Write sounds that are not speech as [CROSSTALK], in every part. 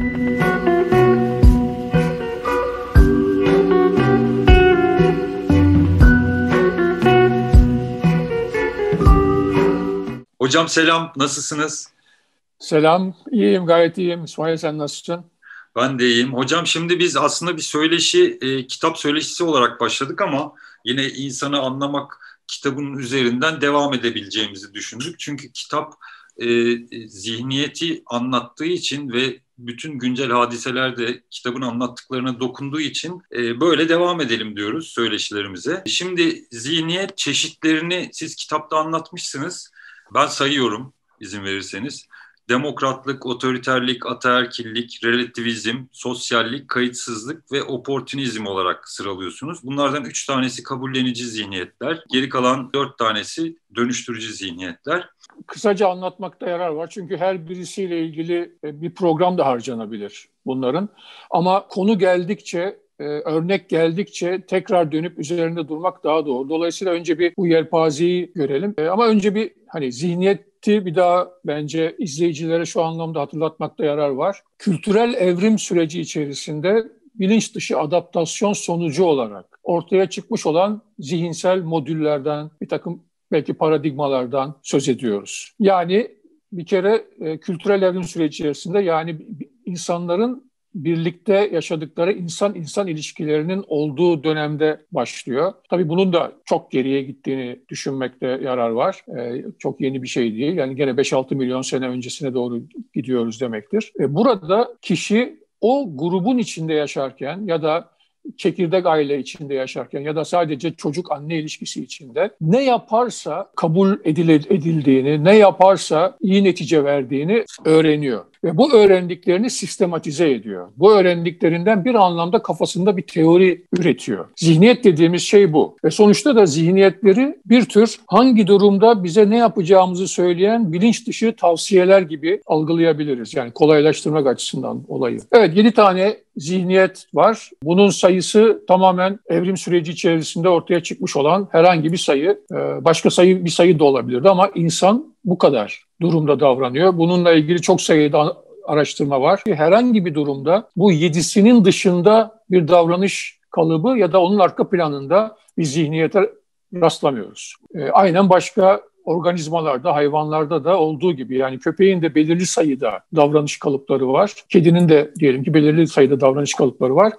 Hocam selam, nasılsınız? Selam, iyiyim, gayet iyiyim. İsmail sen nasılsın? Ben de iyiyim. Hocam şimdi biz aslında bir söyleşi, e, kitap söyleşisi olarak başladık ama yine insanı anlamak kitabın üzerinden devam edebileceğimizi düşündük. Çünkü kitap e, zihniyeti anlattığı için ve bütün güncel hadiselerde kitabın anlattıklarına dokunduğu için e, böyle devam edelim diyoruz söyleşilerimize. Şimdi zihniyet çeşitlerini siz kitapta anlatmışsınız. Ben sayıyorum izin verirseniz. Demokratlık, otoriterlik, ataerkillik, relativizm, sosyallik, kayıtsızlık ve oportunizm olarak sıralıyorsunuz. Bunlardan üç tanesi kabullenici zihniyetler, geri kalan dört tanesi dönüştürücü zihniyetler. Kısaca anlatmakta yarar var çünkü her birisiyle ilgili e, bir program da harcanabilir bunların. Ama konu geldikçe e, örnek geldikçe tekrar dönüp üzerinde durmak daha doğru. Dolayısıyla önce bir bu yelpazeyi görelim. E, ama önce bir hani zihniyeti bir daha bence izleyicilere şu anlamda hatırlatmakta yarar var. Kültürel evrim süreci içerisinde bilinç dışı adaptasyon sonucu olarak ortaya çıkmış olan zihinsel modüllerden, bir takım belki paradigmalardan söz ediyoruz. Yani bir kere e, kültürel evrim süreci içerisinde yani insanların birlikte yaşadıkları insan-insan ilişkilerinin olduğu dönemde başlıyor. Tabii bunun da çok geriye gittiğini düşünmekte yarar var. Ee, çok yeni bir şey değil. Yani gene 5-6 milyon sene öncesine doğru gidiyoruz demektir. Ee, burada kişi o grubun içinde yaşarken ya da çekirdek aile içinde yaşarken ya da sadece çocuk anne ilişkisi içinde ne yaparsa kabul edildiğini, ne yaparsa iyi netice verdiğini öğreniyor. Ve bu öğrendiklerini sistematize ediyor. Bu öğrendiklerinden bir anlamda kafasında bir teori üretiyor. Zihniyet dediğimiz şey bu. Ve sonuçta da zihniyetleri bir tür hangi durumda bize ne yapacağımızı söyleyen bilinç dışı tavsiyeler gibi algılayabiliriz. Yani kolaylaştırmak açısından olayı. Evet 7 tane zihniyet var. Bunun sayısı tamamen evrim süreci içerisinde ortaya çıkmış olan herhangi bir sayı. Ee, başka sayı bir sayı da olabilirdi ama insan bu kadar durumda davranıyor. Bununla ilgili çok sayıda araştırma var. Herhangi bir durumda bu yedisinin dışında bir davranış kalıbı ya da onun arka planında bir zihniyete rastlamıyoruz. E, aynen başka organizmalarda, hayvanlarda da olduğu gibi yani köpeğin de belirli sayıda davranış kalıpları var. Kedinin de diyelim ki belirli sayıda davranış kalıpları var.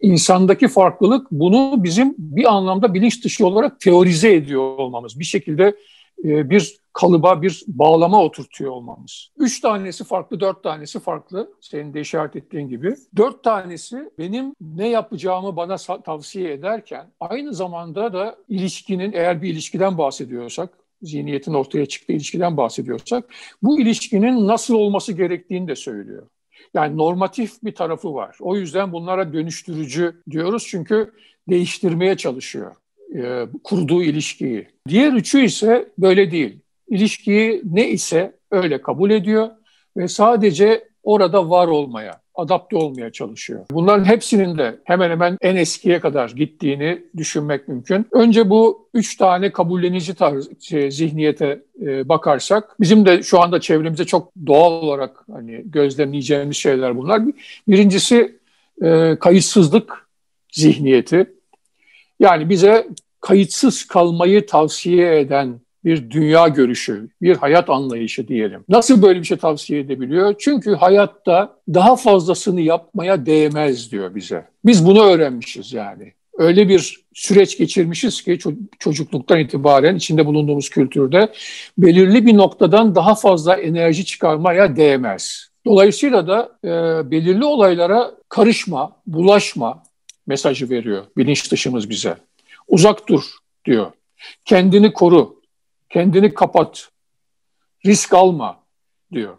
İnsandaki farklılık bunu bizim bir anlamda bilinç dışı olarak teorize ediyor olmamız. Bir şekilde bir kalıba bir bağlama oturtuyor olmamız. Üç tanesi farklı, dört tanesi farklı. Senin de işaret ettiğin gibi. Dört tanesi benim ne yapacağımı bana tavsiye ederken aynı zamanda da ilişkinin eğer bir ilişkiden bahsediyorsak zihniyetin ortaya çıktığı ilişkiden bahsediyorsak bu ilişkinin nasıl olması gerektiğini de söylüyor. Yani normatif bir tarafı var. O yüzden bunlara dönüştürücü diyoruz çünkü değiştirmeye çalışıyor e, kurduğu ilişkiyi. Diğer üçü ise böyle değil. İlişkiyi ne ise öyle kabul ediyor ve sadece orada var olmaya, adapte olmaya çalışıyor. Bunların hepsinin de hemen hemen en eskiye kadar gittiğini düşünmek mümkün. Önce bu üç tane kabullenici tarz, şey, zihniyete e, bakarsak, bizim de şu anda çevremizde çok doğal olarak hani gözlemleyeceğimiz şeyler bunlar. Birincisi e, kayıtsızlık zihniyeti. Yani bize kayıtsız kalmayı tavsiye eden bir dünya görüşü, bir hayat anlayışı diyelim. Nasıl böyle bir şey tavsiye edebiliyor? Çünkü hayatta daha fazlasını yapmaya değmez diyor bize. Biz bunu öğrenmişiz yani. Öyle bir süreç geçirmişiz ki çocukluktan itibaren içinde bulunduğumuz kültürde belirli bir noktadan daha fazla enerji çıkarmaya değmez. Dolayısıyla da e, belirli olaylara karışma, bulaşma mesajı veriyor bilinç dışımız bize. Uzak dur diyor. Kendini koru, kendini kapat, risk alma diyor.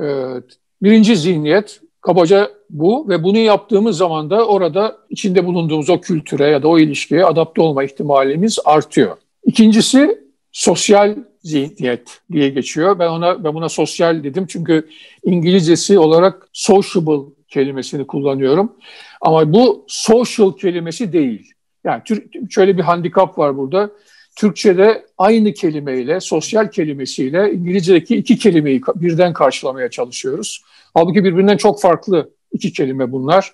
Ee, birinci zihniyet kabaca bu ve bunu yaptığımız zaman da orada içinde bulunduğumuz o kültüre ya da o ilişkiye adapte olma ihtimalimiz artıyor. İkincisi sosyal zihniyet diye geçiyor. Ben ona ben buna sosyal dedim çünkü İngilizcesi olarak sociable kelimesini kullanıyorum. Ama bu social kelimesi değil. Yani şöyle bir handikap var burada. Türkçe'de aynı kelimeyle, sosyal kelimesiyle İngilizce'deki iki kelimeyi birden karşılamaya çalışıyoruz. Halbuki birbirinden çok farklı iki kelime bunlar.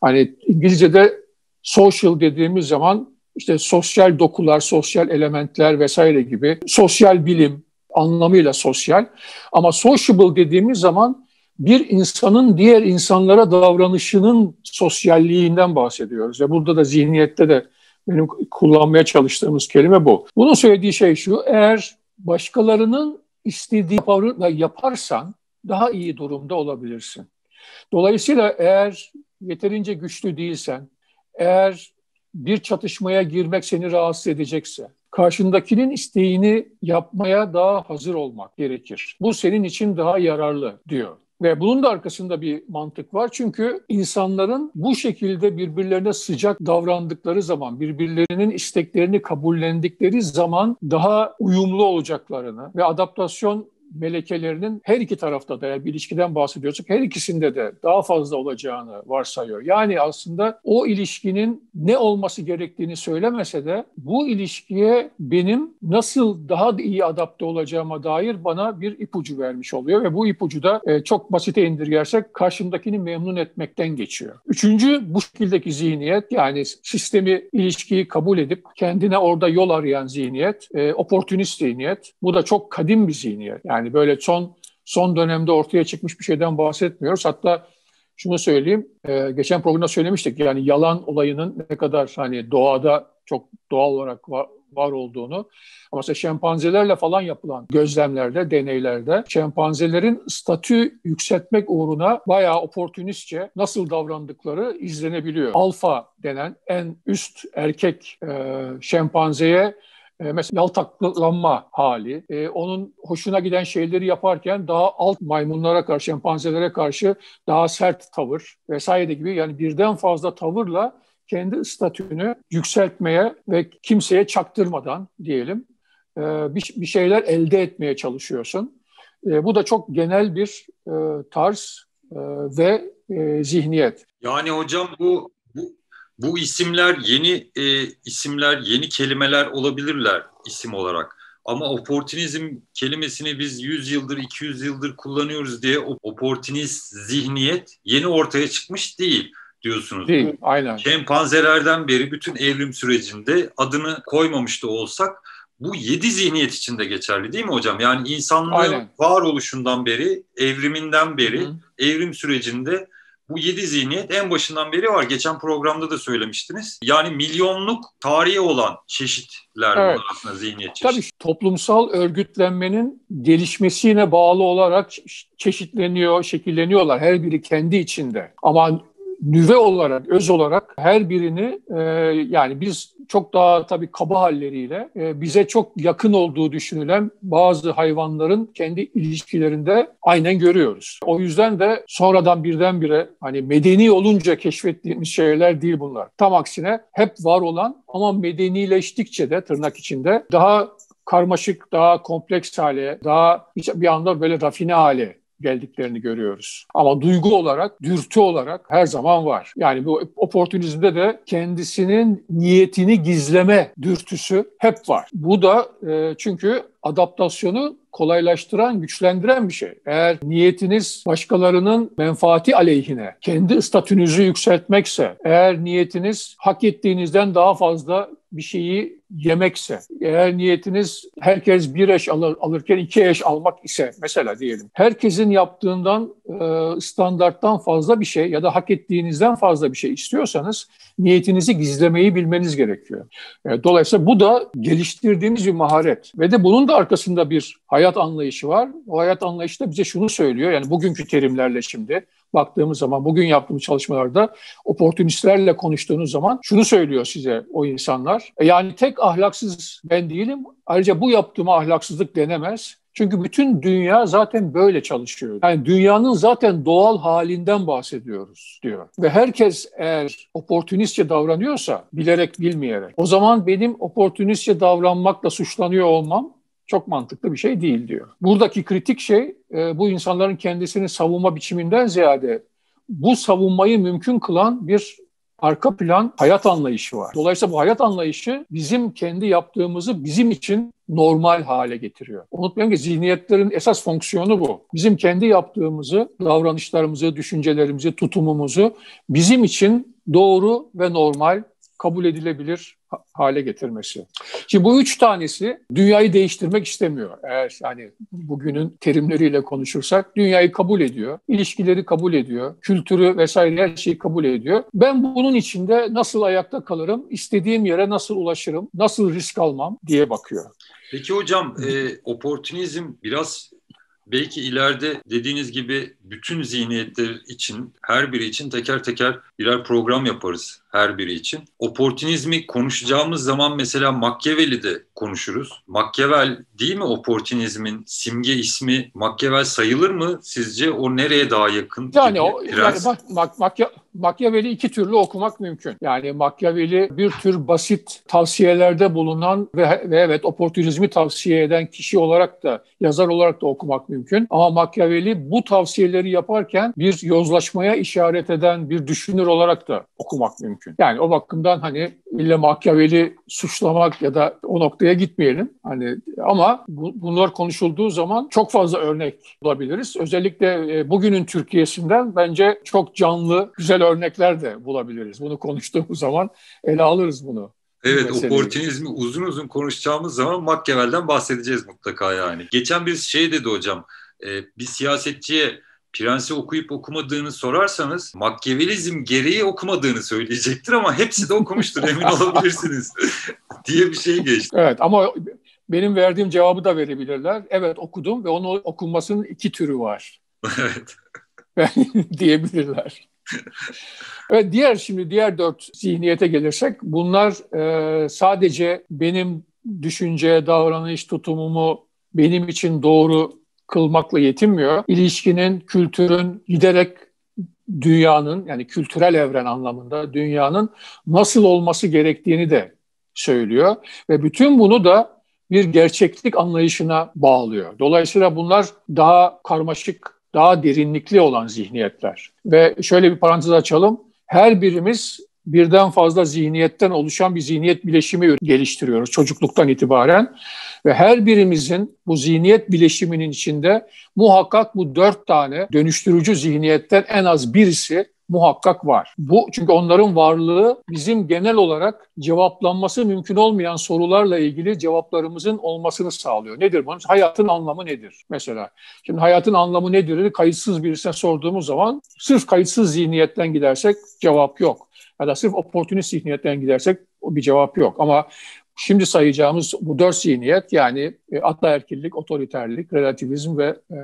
Hani İngilizce'de social dediğimiz zaman işte sosyal dokular, sosyal elementler vesaire gibi sosyal bilim anlamıyla sosyal. Ama sociable dediğimiz zaman bir insanın diğer insanlara davranışının sosyalliğinden bahsediyoruz. Ve burada da zihniyette de benim kullanmaya çalıştığımız kelime bu. Bunun söylediği şey şu, eğer başkalarının istediği yaparsan daha iyi durumda olabilirsin. Dolayısıyla eğer yeterince güçlü değilsen, eğer bir çatışmaya girmek seni rahatsız edecekse, karşındakinin isteğini yapmaya daha hazır olmak gerekir. Bu senin için daha yararlı diyor. Ve bunun da arkasında bir mantık var. Çünkü insanların bu şekilde birbirlerine sıcak davrandıkları zaman, birbirlerinin isteklerini kabullendikleri zaman daha uyumlu olacaklarını ve adaptasyon melekelerinin her iki tarafta da yani bir ilişkiden bahsediyorsak her ikisinde de daha fazla olacağını varsayıyor. Yani aslında o ilişkinin ne olması gerektiğini söylemese de bu ilişkiye benim nasıl daha iyi adapte olacağıma dair bana bir ipucu vermiş oluyor ve bu ipucu da e, çok basite indirgersek karşımdakini memnun etmekten geçiyor. Üçüncü bu şekildeki zihniyet yani sistemi ilişkiyi kabul edip kendine orada yol arayan zihniyet, e, oportunist zihniyet. Bu da çok kadim bir zihniyet. Yani yani böyle son son dönemde ortaya çıkmış bir şeyden bahsetmiyoruz. Hatta şunu söyleyeyim, e, geçen programda söylemiştik yani yalan olayının ne kadar hani doğada çok doğal olarak var, var olduğunu. Ama mesela şempanzelerle falan yapılan gözlemlerde, deneylerde şempanzelerin statü yükseltmek uğruna bayağı oportunistçe nasıl davrandıkları izlenebiliyor. Alfa denen en üst erkek e, şempanzeye e, mesela yaltaklanma hali, e, onun hoşuna giden şeyleri yaparken daha alt maymunlara karşı, şempanzelere karşı daha sert tavır vesaire gibi yani birden fazla tavırla kendi statünü yükseltmeye ve kimseye çaktırmadan diyelim e, bir, şeyler elde etmeye çalışıyorsun. E, bu da çok genel bir e, tarz ve zihniyet. Yani hocam bu bu isimler yeni e, isimler, yeni kelimeler olabilirler isim olarak. Ama oportunizm kelimesini biz 100 yıldır, 200 yıldır kullanıyoruz diye oportunist zihniyet yeni ortaya çıkmış değil diyorsunuz. Değil, aynen. Şempanzelerden beri bütün evrim sürecinde adını koymamış da olsak bu yedi zihniyet içinde geçerli değil mi hocam? Yani insanlığın Aynen. varoluşundan beri, evriminden beri, Hı. evrim sürecinde bu yedi zihniyet en başından beri var. Geçen programda da söylemiştiniz. Yani milyonluk tarihi olan çeşitler evet. var aslında zihniyet çeşit. Tabii toplumsal örgütlenmenin gelişmesine bağlı olarak çeşitleniyor, şekilleniyorlar her biri kendi içinde. Ama nüve olarak, öz olarak her birini e, yani biz çok daha tabii kaba halleriyle e, bize çok yakın olduğu düşünülen bazı hayvanların kendi ilişkilerinde aynen görüyoruz. O yüzden de sonradan birdenbire hani medeni olunca keşfettiğimiz şeyler değil bunlar. Tam aksine hep var olan ama medenileştikçe de tırnak içinde daha karmaşık, daha kompleks hale, daha bir anda böyle rafine hale geldiklerini görüyoruz. Ama duygu olarak, dürtü olarak her zaman var. Yani bu oportunizmde de kendisinin niyetini gizleme dürtüsü hep var. Bu da e, çünkü adaptasyonu kolaylaştıran, güçlendiren bir şey. Eğer niyetiniz başkalarının menfaati aleyhine, kendi statünüzü yükseltmekse, eğer niyetiniz hak ettiğinizden daha fazla bir şeyi yemekse, eğer niyetiniz herkes bir eş alır, alırken iki eş almak ise mesela diyelim, herkesin yaptığından e, standarttan fazla bir şey ya da hak ettiğinizden fazla bir şey istiyorsanız niyetinizi gizlemeyi bilmeniz gerekiyor. E, dolayısıyla bu da geliştirdiğimiz bir maharet ve de bunun da arkasında bir hayat anlayışı var. O hayat anlayışı da bize şunu söylüyor yani bugünkü terimlerle şimdi baktığımız zaman bugün yaptığımız çalışmalarda oportunistlerle konuştuğunuz zaman şunu söylüyor size o insanlar. E yani tek ahlaksız ben değilim. Ayrıca bu yaptığıma ahlaksızlık denemez. Çünkü bütün dünya zaten böyle çalışıyor. Yani dünyanın zaten doğal halinden bahsediyoruz diyor. Ve herkes eğer oportunistçe davranıyorsa bilerek bilmeyerek o zaman benim oportunistçe davranmakla suçlanıyor olmam çok mantıklı bir şey değil diyor. Buradaki kritik şey e, bu insanların kendisini savunma biçiminden ziyade bu savunmayı mümkün kılan bir arka plan hayat anlayışı var. Dolayısıyla bu hayat anlayışı bizim kendi yaptığımızı bizim için normal hale getiriyor. Unutmayın ki zihniyetlerin esas fonksiyonu bu. Bizim kendi yaptığımızı, davranışlarımızı, düşüncelerimizi, tutumumuzu bizim için doğru ve normal kabul edilebilir hale getirmesi. Şimdi bu üç tanesi dünyayı değiştirmek istemiyor. Eğer yani bugünün terimleriyle konuşursak dünyayı kabul ediyor, ilişkileri kabul ediyor, kültürü vesaire her şeyi kabul ediyor. Ben bunun içinde nasıl ayakta kalırım, istediğim yere nasıl ulaşırım, nasıl risk almam diye bakıyor. Peki hocam, e, oportunizm biraz belki ileride dediğiniz gibi bütün zihniyetler için, her biri için teker teker birer program yaparız her biri için. Oportunizmi konuşacağımız zaman mesela Machiavelli'de konuşuruz. Machiavelli değil mi oportunizmin simge ismi Machiavelli sayılır mı? Sizce o nereye daha yakın? Yani, o, yani bak, Machiavelli iki türlü okumak mümkün. Yani Machiavelli bir tür basit tavsiyelerde bulunan ve, ve evet oportunizmi tavsiye eden kişi olarak da yazar olarak da okumak mümkün. Ama Machiavelli bu tavsiyeleri yaparken bir yozlaşmaya işaret eden bir düşünür olarak da okumak mümkün. Yani o bakımdan hani illa Machiavelli suçlamak ya da o noktaya gitmeyelim. Hani ama bu, bunlar konuşulduğu zaman çok fazla örnek bulabiliriz. Özellikle e, bugünün Türkiye'sinden bence çok canlı, güzel örnekler de bulabiliriz. Bunu konuştuğumuz zaman ele alırız bunu. Evet, oportunizmi uzun uzun konuşacağımız zaman Machiavelli'den bahsedeceğiz mutlaka yani. Geçen bir şey dedi hocam, e, bir siyasetçiye Prens'i okuyup okumadığını sorarsanız Machiavellizm gereği okumadığını söyleyecektir ama hepsi de okumuştur emin [LAUGHS] olabilirsiniz [LAUGHS] diye bir şey geçti. Evet ama benim verdiğim cevabı da verebilirler. Evet okudum ve onun okunmasının iki türü var. [LAUGHS] evet. diyebilirler. evet diğer şimdi diğer dört zihniyete gelirsek bunlar e, sadece benim düşünce, davranış, tutumumu benim için doğru kılmakla yetinmiyor. İlişkinin, kültürün giderek dünyanın yani kültürel evren anlamında dünyanın nasıl olması gerektiğini de söylüyor ve bütün bunu da bir gerçeklik anlayışına bağlıyor. Dolayısıyla bunlar daha karmaşık, daha derinlikli olan zihniyetler. Ve şöyle bir parantez açalım. Her birimiz birden fazla zihniyetten oluşan bir zihniyet bileşimi geliştiriyoruz çocukluktan itibaren. Ve her birimizin bu zihniyet bileşiminin içinde muhakkak bu dört tane dönüştürücü zihniyetten en az birisi muhakkak var. Bu çünkü onların varlığı bizim genel olarak cevaplanması mümkün olmayan sorularla ilgili cevaplarımızın olmasını sağlıyor. Nedir bu? Hayatın anlamı nedir? Mesela şimdi hayatın anlamı nedir? Kayıtsız birisine sorduğumuz zaman sırf kayıtsız zihniyetten gidersek cevap yok. Ya da sırf oportunist zihniyetten gidersek bir cevap yok. Ama Şimdi sayacağımız bu dört zihniyet yani e, ataerkillik, otoriterlik, relativizm ve e,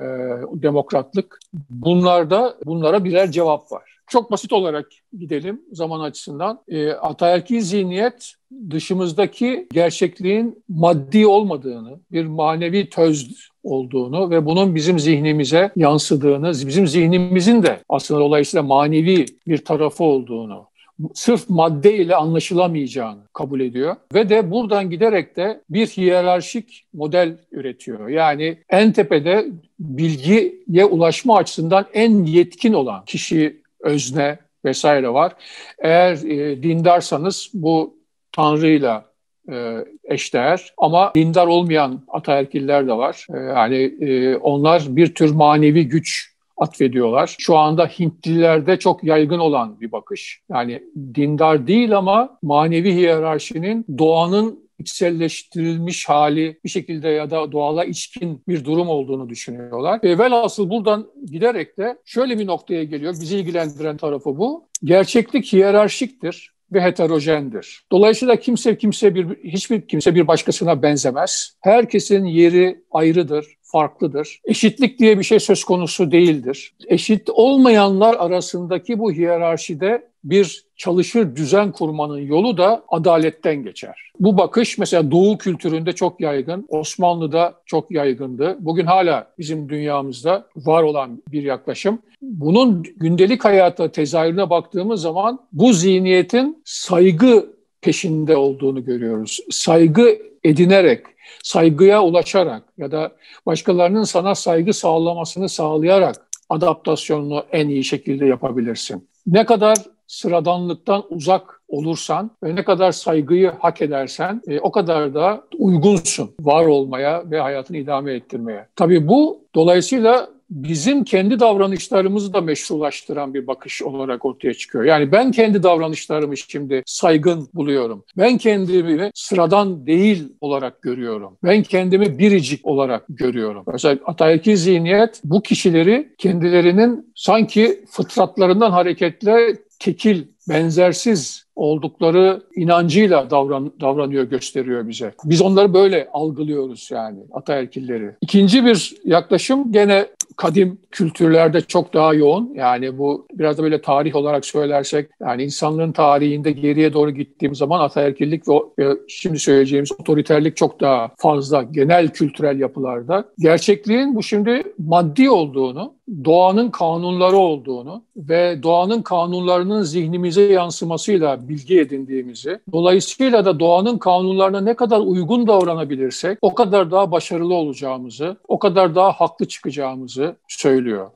demokratlık bunlarda bunlara birer cevap var. Çok basit olarak gidelim zaman açısından. E, ataerkil zihniyet dışımızdaki gerçekliğin maddi olmadığını, bir manevi töz olduğunu ve bunun bizim zihnimize yansıdığını, bizim zihnimizin de aslında dolayısıyla manevi bir tarafı olduğunu sırf madde ile anlaşılamayacağını kabul ediyor ve de buradan giderek de bir hiyerarşik model üretiyor. Yani en tepede bilgiye ulaşma açısından en yetkin olan kişi, özne vesaire var. Eğer e, dindarsanız bu Tanrı'yla e, eşdeğer ama dindar olmayan ataerkiller de var. E, yani e, onlar bir tür manevi güç atfediyorlar. Şu anda Hintlilerde çok yaygın olan bir bakış. Yani dindar değil ama manevi hiyerarşinin doğanın içselleştirilmiş hali bir şekilde ya da doğala içkin bir durum olduğunu düşünüyorlar. E, velhasıl buradan giderek de şöyle bir noktaya geliyor. Bizi ilgilendiren tarafı bu. Gerçeklik hiyerarşiktir ve heterojendir. Dolayısıyla kimse kimse bir hiçbir kimse bir başkasına benzemez. Herkesin yeri ayrıdır, farklıdır. Eşitlik diye bir şey söz konusu değildir. Eşit olmayanlar arasındaki bu hiyerarşide bir çalışır düzen kurmanın yolu da adaletten geçer. Bu bakış mesela Doğu kültüründe çok yaygın, Osmanlı'da çok yaygındı. Bugün hala bizim dünyamızda var olan bir yaklaşım. Bunun gündelik hayata tezahürüne baktığımız zaman bu zihniyetin saygı peşinde olduğunu görüyoruz. Saygı edinerek, saygıya ulaşarak ya da başkalarının sana saygı sağlamasını sağlayarak adaptasyonunu en iyi şekilde yapabilirsin. Ne kadar sıradanlıktan uzak olursan ve ne kadar saygıyı hak edersen e, o kadar da uygunsun var olmaya ve hayatını idame ettirmeye. Tabii bu dolayısıyla bizim kendi davranışlarımızı da meşrulaştıran bir bakış olarak ortaya çıkıyor. Yani ben kendi davranışlarımı şimdi saygın buluyorum. Ben kendimi sıradan değil olarak görüyorum. Ben kendimi biricik olarak görüyorum. Mesela ataerkil zihniyet bu kişileri kendilerinin sanki fıtratlarından hareketle tekil, benzersiz oldukları inancıyla davran, davranıyor, gösteriyor bize. Biz onları böyle algılıyoruz yani ataerkilleri. İkinci bir yaklaşım gene kadim kültürlerde çok daha yoğun. Yani bu biraz da böyle tarih olarak söylersek yani insanlığın tarihinde geriye doğru gittiğim zaman ataerkillik ve şimdi söyleyeceğimiz otoriterlik çok daha fazla genel kültürel yapılarda. Gerçekliğin bu şimdi maddi olduğunu, doğanın kanunları olduğunu ve doğanın kanunlarının zihnimize yansımasıyla bilgi edindiğimizi, dolayısıyla da doğanın kanunlarına ne kadar uygun davranabilirsek o kadar daha başarılı olacağımızı, o kadar daha haklı çıkacağımızı söylüyor.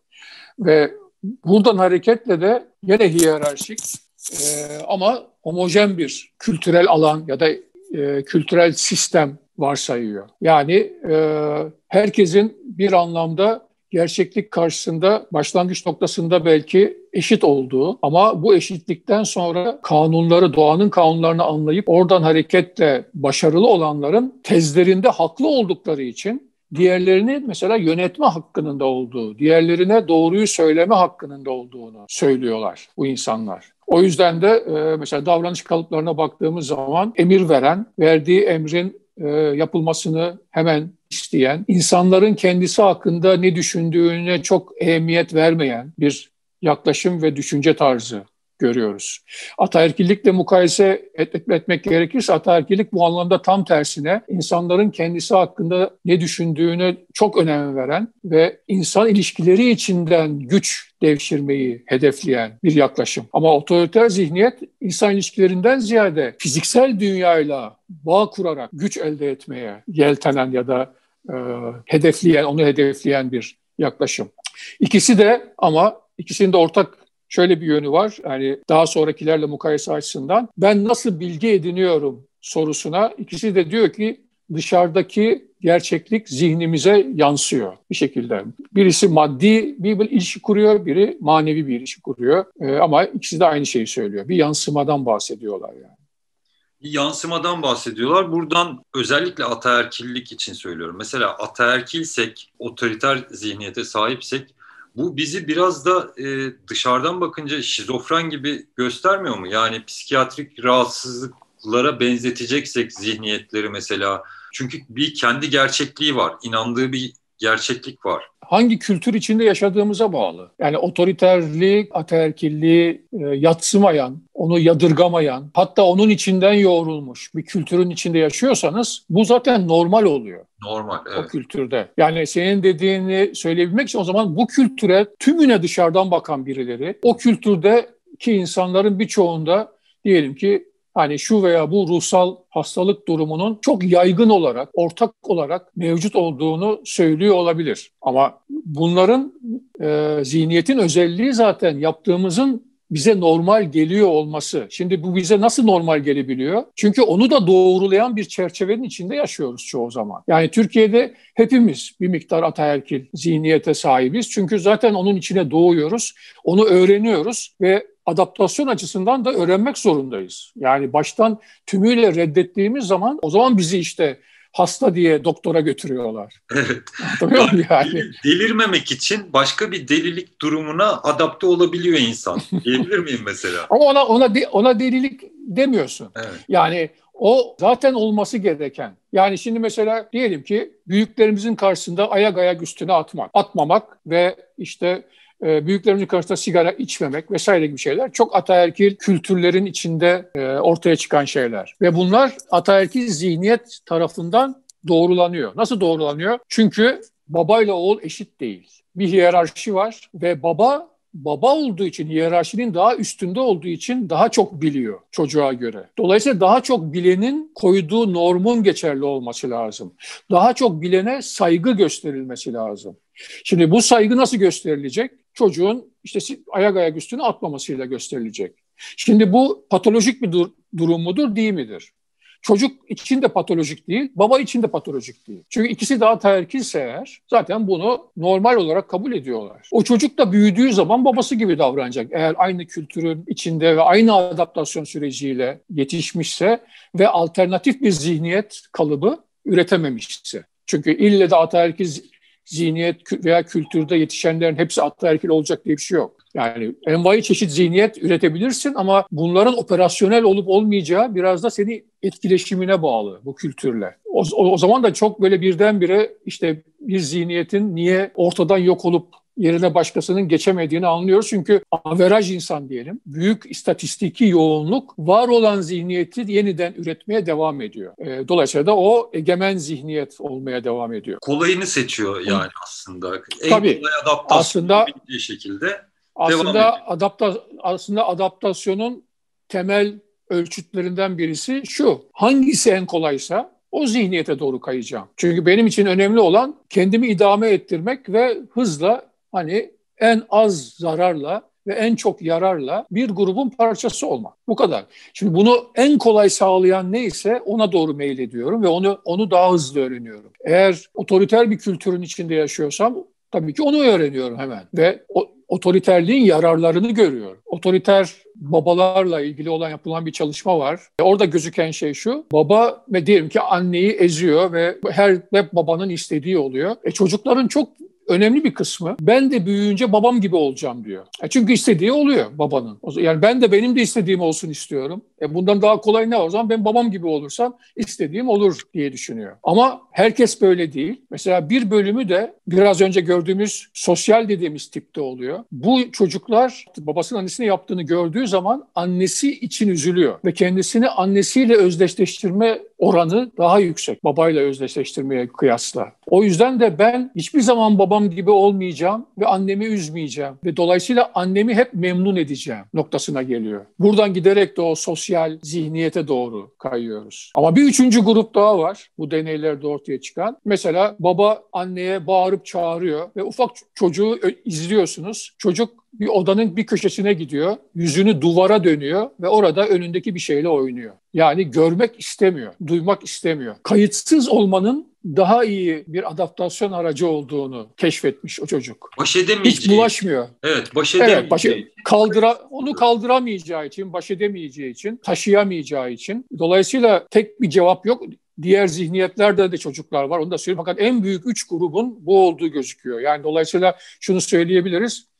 Ve buradan hareketle de yine hiyerarşik e, ama homojen bir kültürel alan ya da e, kültürel sistem varsayıyor. Yani e, herkesin bir anlamda gerçeklik karşısında başlangıç noktasında belki eşit olduğu ama bu eşitlikten sonra kanunları, doğanın kanunlarını anlayıp oradan hareketle başarılı olanların tezlerinde haklı oldukları için diğerlerini mesela yönetme hakkının da olduğu, diğerlerine doğruyu söyleme hakkının da olduğunu söylüyorlar bu insanlar. O yüzden de e, mesela davranış kalıplarına baktığımız zaman emir veren, verdiği emrin e, yapılmasını hemen isteyen, insanların kendisi hakkında ne düşündüğüne çok ehemmiyet vermeyen bir yaklaşım ve düşünce tarzı görüyoruz. Ataerkillikle mukayese et, etmek gerekirse ataerkillik bu anlamda tam tersine insanların kendisi hakkında ne düşündüğüne çok önem veren ve insan ilişkileri içinden güç devşirmeyi hedefleyen bir yaklaşım. Ama otoriter zihniyet insan ilişkilerinden ziyade fiziksel dünyayla bağ kurarak güç elde etmeye yeltenen ya da e, hedefleyen, onu hedefleyen bir yaklaşım. İkisi de ama ikisinin de ortak şöyle bir yönü var. Yani daha sonrakilerle mukayese açısından ben nasıl bilgi ediniyorum sorusuna ikisi de diyor ki dışarıdaki gerçeklik zihnimize yansıyor bir şekilde. Birisi maddi bir, bir ilişki kuruyor, biri manevi bir ilişki kuruyor. Ee, ama ikisi de aynı şeyi söylüyor. Bir yansımadan bahsediyorlar yani. Bir yansımadan bahsediyorlar. Buradan özellikle ataerkillik için söylüyorum. Mesela ataerkilsek, otoriter zihniyete sahipsek bu bizi biraz da e, dışarıdan bakınca şizofren gibi göstermiyor mu? Yani psikiyatrik rahatsızlıklara benzeteceksek zihniyetleri mesela. Çünkü bir kendi gerçekliği var, inandığı bir gerçeklik var hangi kültür içinde yaşadığımıza bağlı. Yani otoriterlik, ataerkilliği e, yatsımayan, onu yadırgamayan, hatta onun içinden yoğrulmuş bir kültürün içinde yaşıyorsanız bu zaten normal oluyor. Normal, evet. O kültürde. Yani senin dediğini söyleyebilmek için o zaman bu kültüre tümüne dışarıdan bakan birileri, o kültürde ki insanların birçoğunda diyelim ki hani şu veya bu ruhsal hastalık durumunun çok yaygın olarak, ortak olarak mevcut olduğunu söylüyor olabilir. Ama bunların e, zihniyetin özelliği zaten yaptığımızın bize normal geliyor olması. Şimdi bu bize nasıl normal gelebiliyor? Çünkü onu da doğrulayan bir çerçevenin içinde yaşıyoruz çoğu zaman. Yani Türkiye'de hepimiz bir miktar ataerkil zihniyete sahibiz. Çünkü zaten onun içine doğuyoruz, onu öğreniyoruz ve adaptasyon açısından da öğrenmek zorundayız. Yani baştan tümüyle reddettiğimiz zaman o zaman bizi işte hasta diye doktora götürüyorlar. [LAUGHS] Evet. yani? Delirmemek için başka bir delilik durumuna adapte olabiliyor insan. [LAUGHS] Diyebilir miyim mesela? Ama ona ona ona delilik demiyorsun. Evet. Yani o zaten olması gereken. Yani şimdi mesela diyelim ki büyüklerimizin karşısında ayak ayak üstüne atmak, atmamak ve işte e, büyüklerimizin karşısında sigara içmemek vesaire gibi şeyler çok ataerkil kültürlerin içinde e, ortaya çıkan şeyler. Ve bunlar ataerkil zihniyet tarafından doğrulanıyor. Nasıl doğrulanıyor? Çünkü babayla oğul eşit değil. Bir hiyerarşi var ve baba baba olduğu için hiyerarşinin daha üstünde olduğu için daha çok biliyor çocuğa göre. Dolayısıyla daha çok bilenin koyduğu normun geçerli olması lazım. Daha çok bilene saygı gösterilmesi lazım. Şimdi bu saygı nasıl gösterilecek? Çocuğun işte ayak ayak üstüne atmamasıyla gösterilecek. Şimdi bu patolojik bir dur durum mudur değil midir? Çocuk için de patolojik değil, baba için de patolojik değil. Çünkü ikisi daha ataerkilse eğer zaten bunu normal olarak kabul ediyorlar. O çocuk da büyüdüğü zaman babası gibi davranacak. Eğer aynı kültürün içinde ve aynı adaptasyon süreciyle yetişmişse ve alternatif bir zihniyet kalıbı üretememişse. Çünkü ille de ataerkil zihniyet veya kültürde yetişenlerin hepsi ataerkil olacak diye bir şey yok. Yani envai çeşit zihniyet üretebilirsin ama bunların operasyonel olup olmayacağı biraz da seni etkileşimine bağlı bu kültürle. O, o, o zaman da çok böyle birdenbire işte bir zihniyetin niye ortadan yok olup yerine başkasının geçemediğini anlıyoruz. Çünkü averaj insan diyelim, büyük istatistiki yoğunluk var olan zihniyeti yeniden üretmeye devam ediyor. E, dolayısıyla da o egemen zihniyet olmaya devam ediyor. Kolayını seçiyor yani aslında. En Tabii, kolay adaptasyon aslında, şekilde aslında adapta aslında adaptasyonun temel ölçütlerinden birisi şu. Hangisi en kolaysa o zihniyete doğru kayacağım. Çünkü benim için önemli olan kendimi idame ettirmek ve hızla hani en az zararla ve en çok yararla bir grubun parçası olmak. Bu kadar. Şimdi bunu en kolay sağlayan neyse ona doğru meylediyorum ve onu onu daha hızlı öğreniyorum. Eğer otoriter bir kültürün içinde yaşıyorsam tabii ki onu öğreniyorum hemen ve o, otoriterliğin yararlarını görüyor. Otoriter babalarla ilgili olan yapılan bir çalışma var. Orada gözüken şey şu. Baba ve diyelim ki anneyi eziyor ve her hep babanın istediği oluyor. E çocukların çok önemli bir kısmı ben de büyüyünce babam gibi olacağım diyor. E çünkü istediği oluyor babanın. Yani ben de benim de istediğim olsun istiyorum. E bundan daha kolay ne var? O zaman ben babam gibi olursam istediğim olur diye düşünüyor. Ama herkes böyle değil. Mesela bir bölümü de biraz önce gördüğümüz sosyal dediğimiz tipte oluyor. Bu çocuklar babasının annesine yaptığını gördüğü zaman annesi için üzülüyor ve kendisini annesiyle özdeşleştirme oranı daha yüksek babayla özdeşleştirmeye kıyasla. O yüzden de ben hiçbir zaman babam gibi olmayacağım ve annemi üzmeyeceğim ve dolayısıyla annemi hep memnun edeceğim noktasına geliyor. Buradan giderek de o sosyal zihniyete doğru kayıyoruz. Ama bir üçüncü grup daha var bu deneylerde ortaya çıkan. Mesela baba anneye bağırıp çağırıyor ve ufak çocuğu izliyorsunuz. Çocuk bir odanın bir köşesine gidiyor, yüzünü duvara dönüyor ve orada önündeki bir şeyle oynuyor. Yani görmek istemiyor, duymak istemiyor. Kayıtsız olmanın daha iyi bir adaptasyon aracı olduğunu keşfetmiş o çocuk. Baş edemeyeceği. Hiç bulaşmıyor. Evet, baş edemeyeceği. Evet, baş, kaldıra, onu kaldıramayacağı için, baş edemeyeceği için, taşıyamayacağı için. Dolayısıyla tek bir cevap yok. Diğer zihniyetlerde de çocuklar var. Onu da söyleyeyim. Fakat en büyük üç grubun bu olduğu gözüküyor. Yani dolayısıyla şunu söyleyebiliriz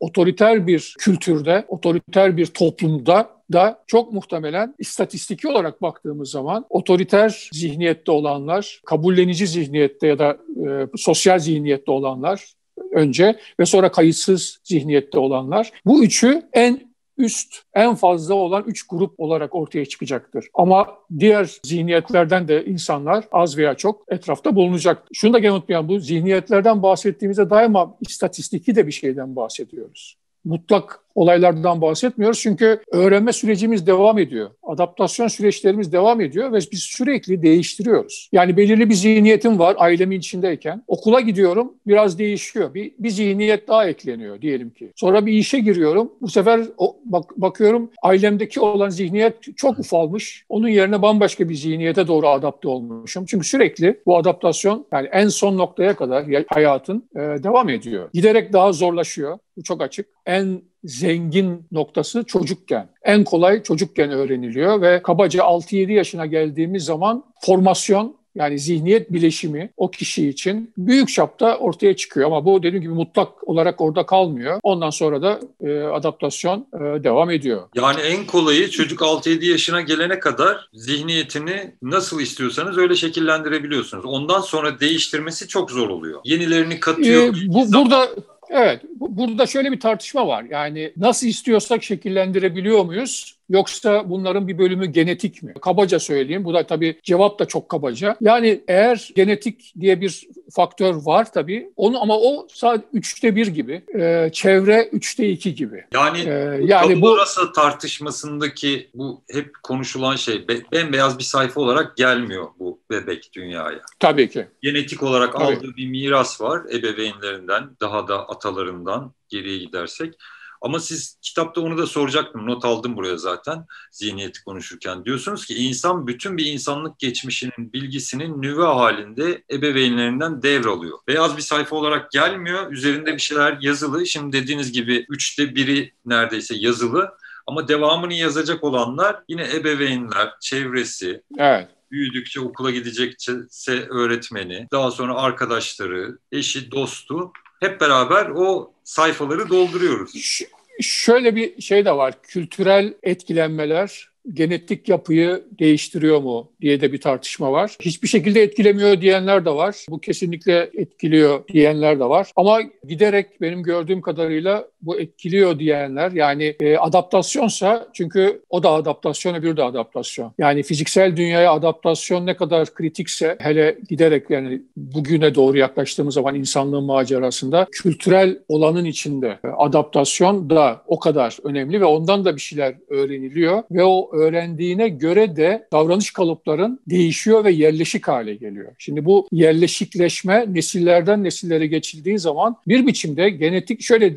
otoriter bir kültürde, otoriter bir toplumda da çok muhtemelen istatistiki olarak baktığımız zaman otoriter zihniyette olanlar, kabullenici zihniyette ya da e, sosyal zihniyette olanlar önce ve sonra kayıtsız zihniyette olanlar. Bu üçü en üst en fazla olan üç grup olarak ortaya çıkacaktır. Ama diğer zihniyetlerden de insanlar az veya çok etrafta bulunacak. Şunu da unutmayalım bu zihniyetlerden bahsettiğimizde daima istatistiki de bir şeyden bahsediyoruz. Mutlak olaylardan bahsetmiyoruz. Çünkü öğrenme sürecimiz devam ediyor. Adaptasyon süreçlerimiz devam ediyor ve biz sürekli değiştiriyoruz. Yani belirli bir zihniyetim var ailemin içindeyken. Okula gidiyorum biraz değişiyor. Bir, bir zihniyet daha ekleniyor diyelim ki. Sonra bir işe giriyorum. Bu sefer o, bak, bakıyorum ailemdeki olan zihniyet çok ufalmış. Onun yerine bambaşka bir zihniyete doğru adapte olmuşum. Çünkü sürekli bu adaptasyon yani en son noktaya kadar hayatın e, devam ediyor. Giderek daha zorlaşıyor. Bu çok açık. En zengin noktası çocukken. En kolay çocukken öğreniliyor ve kabaca 6-7 yaşına geldiğimiz zaman formasyon yani zihniyet bileşimi o kişi için büyük çapta ortaya çıkıyor. Ama bu dediğim gibi mutlak olarak orada kalmıyor. Ondan sonra da e, adaptasyon e, devam ediyor. Yani en kolayı çocuk 6-7 yaşına gelene kadar zihniyetini nasıl istiyorsanız öyle şekillendirebiliyorsunuz. Ondan sonra değiştirmesi çok zor oluyor. Yenilerini katıyor. E, bu, burada Evet, burada şöyle bir tartışma var. Yani nasıl istiyorsak şekillendirebiliyor muyuz? Yoksa bunların bir bölümü genetik mi? Kabaca söyleyeyim. Bu da tabii cevap da çok kabaca. Yani eğer genetik diye bir faktör var tabii. Onu ama o sadece üçte bir gibi. E, çevre üçte iki gibi. Yani, ee, yani bu arası tartışmasındaki bu hep konuşulan şey bembeyaz bir sayfa olarak gelmiyor bu bebek dünyaya. Tabii ki. Genetik olarak tabii. aldığı bir miras var ebeveynlerinden, daha da atalarından geriye gidersek. Ama siz kitapta onu da soracaktım. Not aldım buraya zaten zihniyeti konuşurken. Diyorsunuz ki insan bütün bir insanlık geçmişinin bilgisinin nüve halinde ebeveynlerinden devralıyor. Beyaz bir sayfa olarak gelmiyor. Üzerinde bir şeyler yazılı. Şimdi dediğiniz gibi üçte biri neredeyse yazılı. Ama devamını yazacak olanlar yine ebeveynler, çevresi, evet büyüdükçe okula gidecekse öğretmeni, daha sonra arkadaşları, eşi, dostu hep beraber o sayfaları dolduruyoruz. Ş- şöyle bir şey de var. Kültürel etkilenmeler genetik yapıyı değiştiriyor mu diye de bir tartışma var. Hiçbir şekilde etkilemiyor diyenler de var. Bu kesinlikle etkiliyor diyenler de var. Ama giderek benim gördüğüm kadarıyla bu etkiliyor diyenler yani e, adaptasyonsa çünkü o da adaptasyon öbürü de adaptasyon. Yani fiziksel dünyaya adaptasyon ne kadar kritikse hele giderek yani bugüne doğru yaklaştığımız zaman insanlığın macerasında kültürel olanın içinde adaptasyon da o kadar önemli ve ondan da bir şeyler öğreniliyor ve o öğrendiğine göre de davranış kalıpların değişiyor ve yerleşik hale geliyor. Şimdi bu yerleşikleşme nesillerden nesillere geçildiği zaman bir biçimde genetik şöyle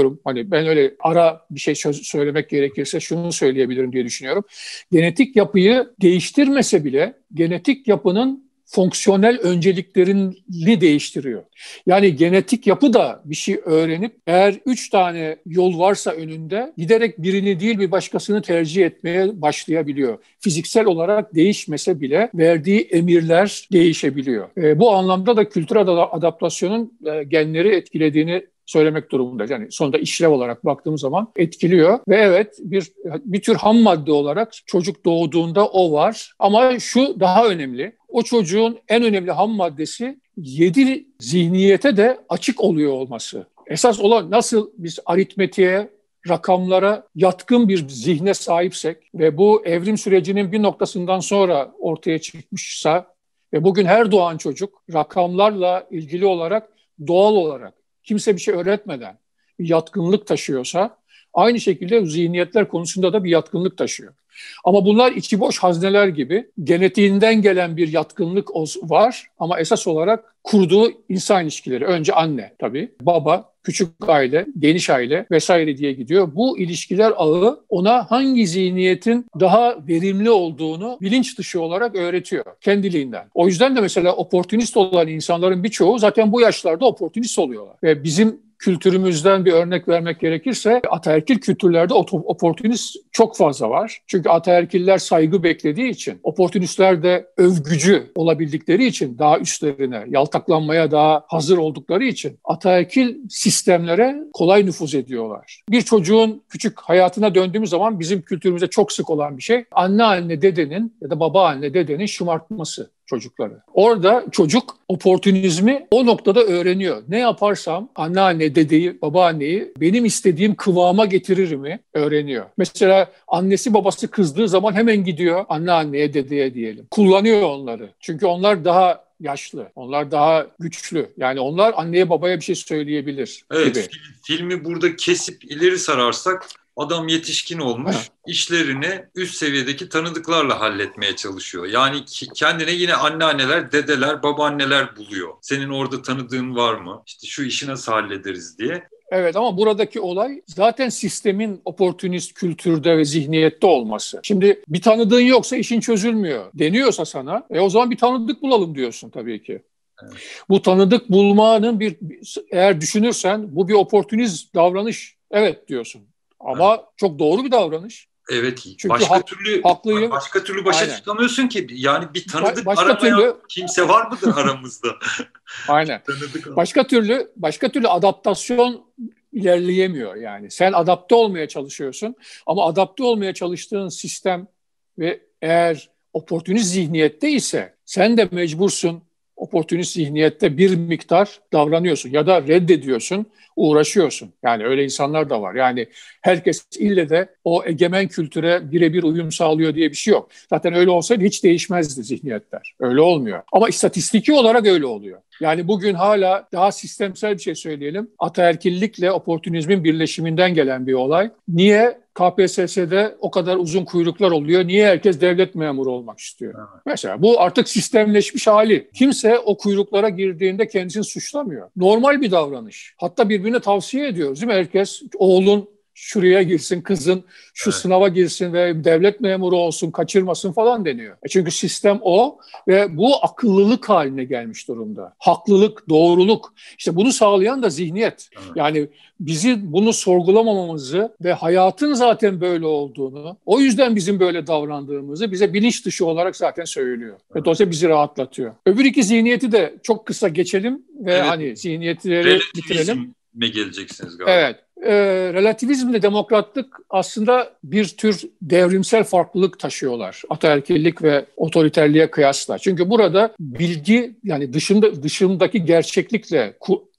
diyorum hani ben öyle ara bir şey söylemek gerekirse şunu söyleyebilirim diye düşünüyorum. Genetik yapıyı değiştirmese bile genetik yapının fonksiyonel önceliklerini değiştiriyor. Yani genetik yapı da bir şey öğrenip eğer üç tane yol varsa önünde giderek birini değil bir başkasını tercih etmeye başlayabiliyor. Fiziksel olarak değişmese bile verdiği emirler değişebiliyor. E, bu anlamda da kültürel adaptasyonun e, genleri etkilediğini söylemek durumunda. Yani sonunda işlev olarak baktığımız zaman etkiliyor ve evet bir bir tür ham madde olarak çocuk doğduğunda o var ama şu daha önemli. O çocuğun en önemli ham maddesi yedi zihniyete de açık oluyor olması. Esas olan nasıl biz aritmetiğe, rakamlara yatkın bir zihne sahipsek ve bu evrim sürecinin bir noktasından sonra ortaya çıkmışsa ve bugün her doğan çocuk rakamlarla ilgili olarak doğal olarak kimse bir şey öğretmeden bir yatkınlık taşıyorsa aynı şekilde zihniyetler konusunda da bir yatkınlık taşıyor. Ama bunlar içi boş hazneler gibi genetiğinden gelen bir yatkınlık var ama esas olarak kurduğu insan ilişkileri. Önce anne tabii, baba, küçük aile, geniş aile vesaire diye gidiyor. Bu ilişkiler ağı ona hangi zihniyetin daha verimli olduğunu bilinç dışı olarak öğretiyor kendiliğinden. O yüzden de mesela oportunist olan insanların birçoğu zaten bu yaşlarda oportunist oluyorlar. Ve bizim kültürümüzden bir örnek vermek gerekirse ataerkil kültürlerde oportunist çok fazla var. Çünkü ataerkiller saygı beklediği için, oportunistler de övgücü olabildikleri için daha üstlerine, yaltaklanmaya daha hazır oldukları için ataerkil sistemlere kolay nüfuz ediyorlar. Bir çocuğun küçük hayatına döndüğümüz zaman bizim kültürümüzde çok sık olan bir şey anne anne dedenin ya da baba anne dedenin şımartması çocukları. Orada çocuk oportunizmi o noktada öğreniyor. Ne yaparsam anneanne, dedeyi, babaanneyi benim istediğim kıvama getirir mi öğreniyor. Mesela annesi babası kızdığı zaman hemen gidiyor anneanneye, dedeye diyelim. Kullanıyor onları. Çünkü onlar daha yaşlı. Onlar daha güçlü. Yani onlar anneye babaya bir şey söyleyebilir evet, gibi. Filmi burada kesip ileri sararsak Adam yetişkin olmuş, ha. işlerini üst seviyedeki tanıdıklarla halletmeye çalışıyor. Yani kendine yine anneanneler, dedeler, babaanneler buluyor. Senin orada tanıdığın var mı? İşte şu işi nasıl hallederiz diye. Evet ama buradaki olay zaten sistemin oportunist kültürde ve zihniyette olması. Şimdi bir tanıdığın yoksa işin çözülmüyor. Deniyorsa sana e o zaman bir tanıdık bulalım diyorsun tabii ki. Evet. Bu tanıdık bulmanın bir eğer düşünürsen bu bir oportunist davranış. Evet diyorsun. Ama evet. çok doğru bir davranış. Evet. Çünkü başka hak, türlü haklıyım. başka türlü başa Aynen. çıkamıyorsun ki. Yani bir tanıdık başka aramayan türlü, kimse var mıdır aramızda? [LAUGHS] Aynen. tanıdık başka türlü başka türlü adaptasyon ilerleyemiyor yani. Sen adapte olmaya çalışıyorsun ama adapte olmaya çalıştığın sistem ve eğer oportunist zihniyette ise sen de mecbursun oportunist zihniyette bir miktar davranıyorsun ya da reddediyorsun, uğraşıyorsun. Yani öyle insanlar da var. Yani herkes ille de o egemen kültüre birebir uyum sağlıyor diye bir şey yok. Zaten öyle olsaydı hiç değişmezdi zihniyetler. Öyle olmuyor. Ama istatistiki olarak öyle oluyor. Yani bugün hala daha sistemsel bir şey söyleyelim. Ataerkillikle oportunizmin birleşiminden gelen bir olay. Niye? KPSS'de o kadar uzun kuyruklar oluyor. Niye herkes devlet memuru olmak istiyor? Evet. Mesela bu artık sistemleşmiş hali. Kimse o kuyruklara girdiğinde kendisini suçlamıyor. Normal bir davranış. Hatta birbirine tavsiye ediyoruz değil mi? Herkes oğlun şuraya girsin, kızın şu evet. sınava girsin ve devlet memuru olsun, kaçırmasın falan deniyor. E çünkü sistem o ve bu akıllılık haline gelmiş durumda. Haklılık, doğruluk. İşte bunu sağlayan da zihniyet. Evet. Yani bizi bunu sorgulamamamızı ve hayatın zaten böyle olduğunu, o yüzden bizim böyle davrandığımızı bize bilinç dışı olarak zaten söylüyor. Evet. Ve dolayısıyla bizi rahatlatıyor. Öbür iki zihniyeti de çok kısa geçelim ve evet. hani zihniyetleri bitirelim. mi geleceksiniz galiba? Evet. E, relativizmle demokratlık aslında bir tür devrimsel farklılık taşıyorlar. Ataerkillik ve otoriterliğe kıyasla. Çünkü burada bilgi yani dışında dışındaki gerçeklikle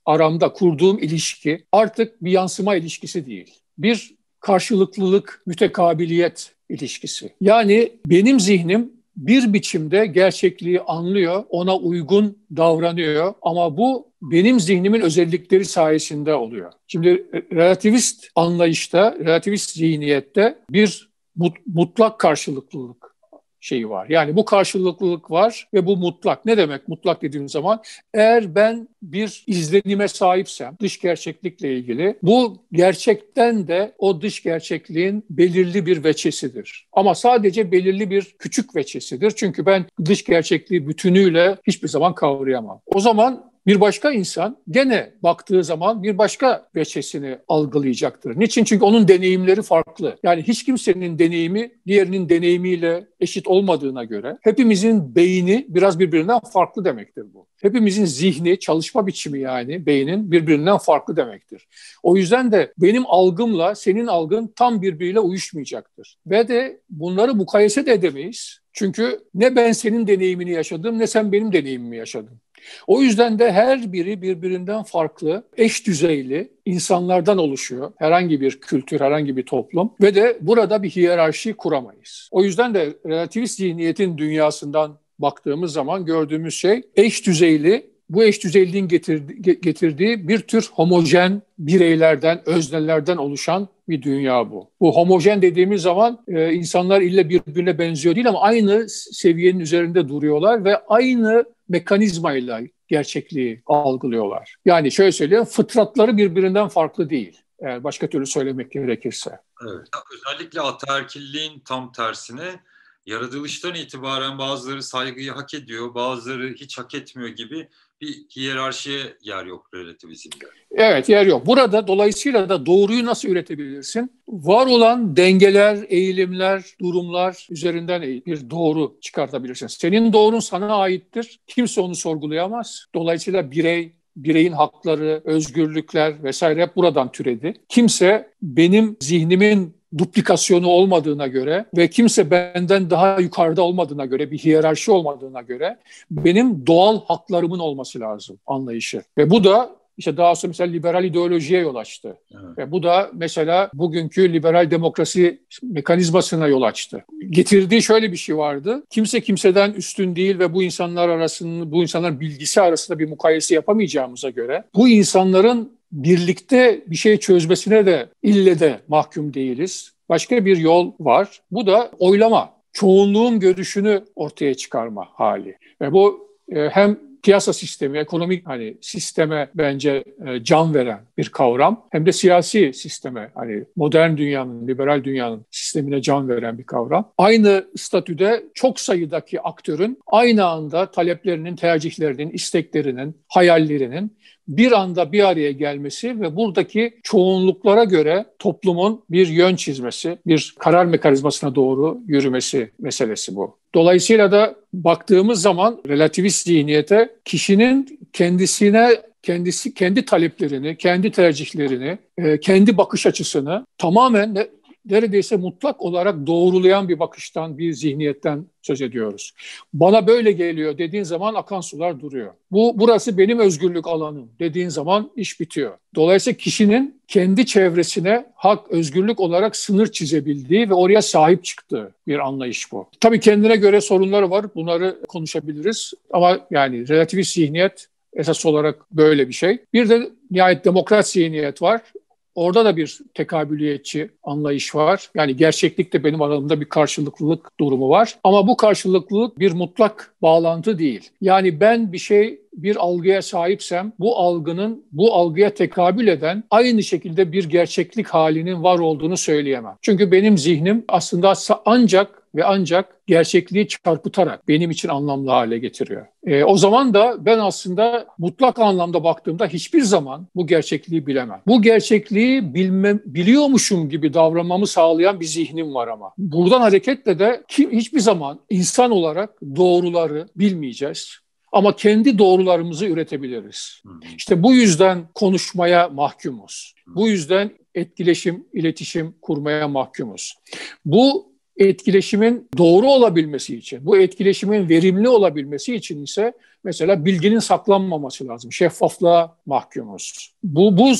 aramda kurduğum ilişki artık bir yansıma ilişkisi değil. Bir karşılıklılık, mütekabiliyet ilişkisi. Yani benim zihnim bir biçimde gerçekliği anlıyor, ona uygun davranıyor ama bu benim zihnimin özellikleri sayesinde oluyor. Şimdi relativist anlayışta, relativist zihniyette bir mutlak karşılıklılık şeyi var. Yani bu karşılıklılık var ve bu mutlak. Ne demek mutlak dediğim zaman? Eğer ben bir izlenime sahipsem dış gerçeklikle ilgili bu gerçekten de o dış gerçekliğin belirli bir veçesidir. Ama sadece belirli bir küçük veçesidir. Çünkü ben dış gerçekliği bütünüyle hiçbir zaman kavrayamam. O zaman bir başka insan gene baktığı zaman bir başka veçesini algılayacaktır. Niçin? Çünkü onun deneyimleri farklı. Yani hiç kimsenin deneyimi diğerinin deneyimiyle eşit olmadığına göre hepimizin beyni biraz birbirinden farklı demektir bu. Hepimizin zihni, çalışma biçimi yani beynin birbirinden farklı demektir. O yüzden de benim algımla senin algın tam birbiriyle uyuşmayacaktır. Ve de bunları mukayese de edemeyiz. Çünkü ne ben senin deneyimini yaşadım ne sen benim deneyimimi yaşadın. O yüzden de her biri birbirinden farklı, eş düzeyli insanlardan oluşuyor. Herhangi bir kültür, herhangi bir toplum ve de burada bir hiyerarşi kuramayız. O yüzden de relativist zihniyetin dünyasından baktığımız zaman gördüğümüz şey eş düzeyli bu eş getirdiği, getirdiği bir tür homojen bireylerden, öznelerden oluşan bir dünya bu. Bu homojen dediğimiz zaman e, insanlar ille birbirine benziyor değil ama aynı seviyenin üzerinde duruyorlar ve aynı mekanizmayla gerçekliği algılıyorlar. Yani şöyle söyleyeyim, fıtratları birbirinden farklı değil. Eğer başka türlü söylemek gerekirse. Evet. Özellikle ataerkilliğin tam tersine yaratılıştan itibaren bazıları saygıyı hak ediyor, bazıları hiç hak etmiyor gibi bir hiyerarşiye yer yok relativizmde. Evet yer yok. Burada dolayısıyla da doğruyu nasıl üretebilirsin? Var olan dengeler, eğilimler, durumlar üzerinden bir doğru çıkartabilirsin. Senin doğrun sana aittir. Kimse onu sorgulayamaz. Dolayısıyla birey, bireyin hakları, özgürlükler vesaire hep buradan türedi. Kimse benim zihnimin duplikasyonu olmadığına göre ve kimse benden daha yukarıda olmadığına göre, bir hiyerarşi olmadığına göre benim doğal haklarımın olması lazım anlayışı. Ve bu da işte daha sonra mesela liberal ideolojiye yol açtı. Evet. Ve bu da mesela bugünkü liberal demokrasi mekanizmasına yol açtı. Getirdiği şöyle bir şey vardı. Kimse kimseden üstün değil ve bu insanlar arasında, bu insanlar bilgisi arasında bir mukayese yapamayacağımıza göre bu insanların birlikte bir şey çözmesine de ille de mahkum değiliz. Başka bir yol var. Bu da oylama. Çoğunluğun görüşünü ortaya çıkarma hali. Ve bu e, hem piyasa sistemi, ekonomik hani sisteme bence e, can veren bir kavram. Hem de siyasi sisteme hani modern dünyanın, liberal dünyanın sistemine can veren bir kavram. Aynı statüde çok sayıdaki aktörün aynı anda taleplerinin, tercihlerinin, isteklerinin, hayallerinin bir anda bir araya gelmesi ve buradaki çoğunluklara göre toplumun bir yön çizmesi, bir karar mekanizmasına doğru yürümesi meselesi bu. Dolayısıyla da baktığımız zaman relativist zihniyete kişinin kendisine kendisi kendi taleplerini, kendi tercihlerini, e, kendi bakış açısını tamamen neredeyse mutlak olarak doğrulayan bir bakıştan, bir zihniyetten söz ediyoruz. Bana böyle geliyor dediğin zaman akan sular duruyor. Bu burası benim özgürlük alanım dediğin zaman iş bitiyor. Dolayısıyla kişinin kendi çevresine hak, özgürlük olarak sınır çizebildiği ve oraya sahip çıktığı bir anlayış bu. Tabii kendine göre sorunları var. Bunları konuşabiliriz. Ama yani relativist zihniyet esas olarak böyle bir şey. Bir de nihayet demokrat zihniyet var Orada da bir tekabüliyetçi anlayış var. Yani gerçeklikte benim aramda bir karşılıklılık durumu var. Ama bu karşılıklılık bir mutlak bağlantı değil. Yani ben bir şey bir algıya sahipsem bu algının bu algıya tekabül eden aynı şekilde bir gerçeklik halinin var olduğunu söyleyemem. Çünkü benim zihnim aslında ancak ve ancak gerçekliği çarpıtarak benim için anlamlı hale getiriyor. E, o zaman da ben aslında mutlak anlamda baktığımda hiçbir zaman bu gerçekliği bilemem. Bu gerçekliği bilmem, biliyormuşum gibi davranmamı sağlayan bir zihnim var ama. Buradan hareketle de kim hiçbir zaman insan olarak doğruları bilmeyeceğiz. Ama kendi doğrularımızı üretebiliriz. İşte bu yüzden konuşmaya mahkumuz. Bu yüzden etkileşim, iletişim kurmaya mahkumuz. Bu etkileşimin doğru olabilmesi için, bu etkileşimin verimli olabilmesi için ise mesela bilginin saklanmaması lazım. Şeffaflığa mahkumuz. Bu, bu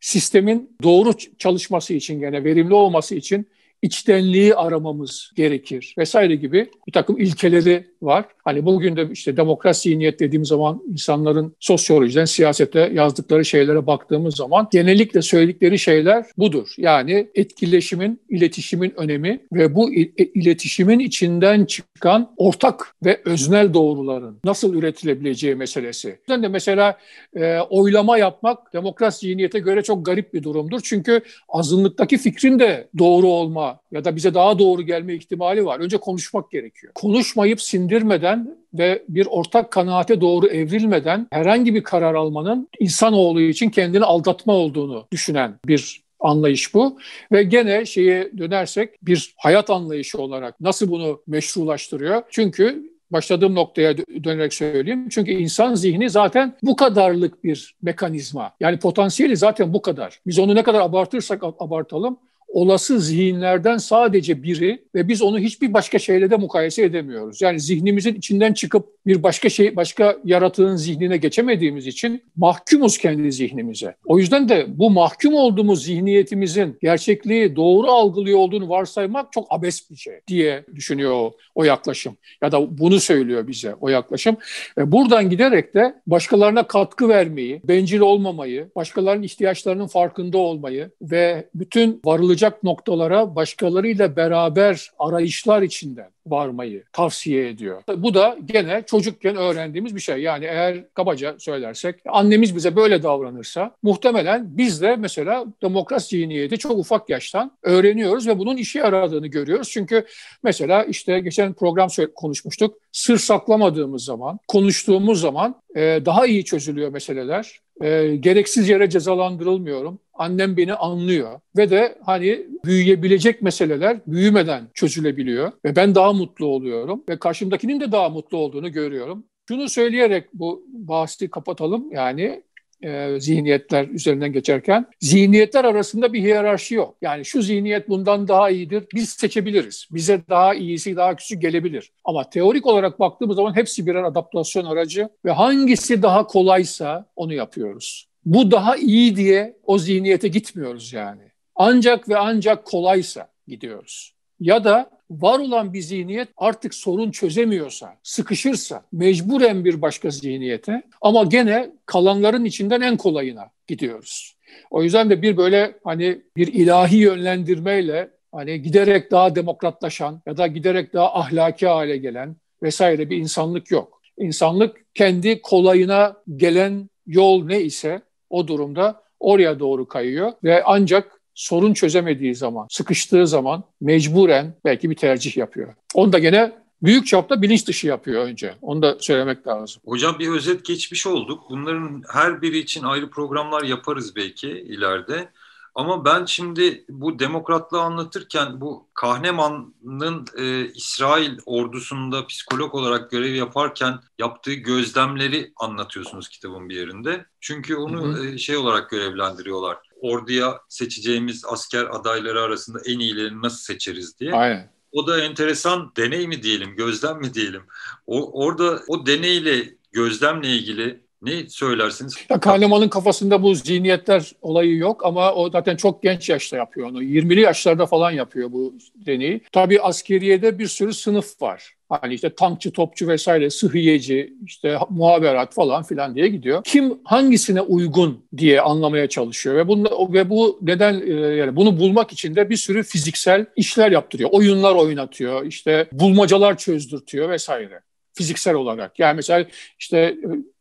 sistemin doğru çalışması için, gene verimli olması için içtenliği aramamız gerekir vesaire gibi bir takım ilkeleri var. Hani bugün de işte demokrasi zihniyet dediğim zaman insanların sosyolojiden siyasete yazdıkları şeylere baktığımız zaman genellikle söyledikleri şeyler budur. Yani etkileşimin, iletişimin önemi ve bu e, iletişimin içinden çıkan ortak ve öznel doğruların nasıl üretilebileceği meselesi. O de mesela e, oylama yapmak demokrasi zihniyete göre çok garip bir durumdur. Çünkü azınlıktaki fikrin de doğru olma ya da bize daha doğru gelme ihtimali var. Önce konuşmak gerekiyor. Konuşmayıp sindirmeden ve bir ortak kanaate doğru evrilmeden herhangi bir karar almanın insanoğlu için kendini aldatma olduğunu düşünen bir anlayış bu. Ve gene şeye dönersek bir hayat anlayışı olarak nasıl bunu meşrulaştırıyor? Çünkü başladığım noktaya dönerek söyleyeyim. Çünkü insan zihni zaten bu kadarlık bir mekanizma. Yani potansiyeli zaten bu kadar. Biz onu ne kadar abartırsak abartalım olası zihinlerden sadece biri ve biz onu hiçbir başka şeyle de mukayese edemiyoruz. Yani zihnimizin içinden çıkıp bir başka şey başka yaratığın zihnine geçemediğimiz için mahkumuz kendi zihnimize. O yüzden de bu mahkum olduğumuz zihniyetimizin gerçekliği doğru algılıyor olduğunu varsaymak çok abes bir şey diye düşünüyor o, o yaklaşım. Ya da bunu söylüyor bize o yaklaşım. Ve buradan giderek de başkalarına katkı vermeyi, bencil olmamayı, başkalarının ihtiyaçlarının farkında olmayı ve bütün varılacak varılacak noktalara başkalarıyla beraber arayışlar içinden varmayı tavsiye ediyor. Bu da gene çocukken öğrendiğimiz bir şey. Yani eğer kabaca söylersek annemiz bize böyle davranırsa muhtemelen biz de mesela demokrasi zihniyeti çok ufak yaştan öğreniyoruz ve bunun işe yaradığını görüyoruz. Çünkü mesela işte geçen program konuşmuştuk. Sır saklamadığımız zaman, konuştuğumuz zaman daha iyi çözülüyor meseleler e, gereksiz yere cezalandırılmıyorum. Annem beni anlıyor ve de hani büyüyebilecek meseleler büyümeden çözülebiliyor ve ben daha mutlu oluyorum ve karşımdakinin de daha mutlu olduğunu görüyorum. Şunu söyleyerek bu bahsi kapatalım. Yani e, zihniyetler üzerinden geçerken zihniyetler arasında bir hiyerarşi yok. Yani şu zihniyet bundan daha iyidir. Biz seçebiliriz. Bize daha iyisi, daha küçük gelebilir. Ama teorik olarak baktığımız zaman hepsi birer adaptasyon aracı ve hangisi daha kolaysa onu yapıyoruz. Bu daha iyi diye o zihniyete gitmiyoruz yani. Ancak ve ancak kolaysa gidiyoruz. Ya da var olan bir zihniyet artık sorun çözemiyorsa, sıkışırsa mecburen bir başka zihniyete ama gene kalanların içinden en kolayına gidiyoruz. O yüzden de bir böyle hani bir ilahi yönlendirmeyle hani giderek daha demokratlaşan ya da giderek daha ahlaki hale gelen vesaire bir insanlık yok. İnsanlık kendi kolayına gelen yol ne ise o durumda oraya doğru kayıyor ve ancak sorun çözemediği zaman, sıkıştığı zaman mecburen belki bir tercih yapıyor. Onu da gene büyük çapta bilinç dışı yapıyor önce. Onu da söylemek lazım. Hocam bir özet geçmiş olduk. Bunların her biri için ayrı programlar yaparız belki ileride. Ama ben şimdi bu demokratlığı anlatırken bu Kahneman'ın e, İsrail ordusunda psikolog olarak görev yaparken yaptığı gözlemleri anlatıyorsunuz kitabın bir yerinde. Çünkü onu hı hı. E, şey olarak görevlendiriyorlar orduya seçeceğimiz asker adayları arasında en iyilerini nasıl seçeriz diye. Aynen. O da enteresan deney mi diyelim, gözlem mi diyelim. O, orada o deneyle gözlemle ilgili Ne söylersiniz? Ya Kahneman'ın kafasında bu zihniyetler olayı yok ama o zaten çok genç yaşta yapıyor onu. 20'li yaşlarda falan yapıyor bu deneyi. Tabii askeriyede bir sürü sınıf var. Hani işte tankçı, topçu vesaire, sıhhiyeci, işte muhaberat falan filan diye gidiyor. Kim hangisine uygun diye anlamaya çalışıyor ve bunu ve bu neden e, yani bunu bulmak için de bir sürü fiziksel işler yaptırıyor. Oyunlar oynatıyor, işte bulmacalar çözdürtüyor vesaire fiziksel olarak. Yani mesela işte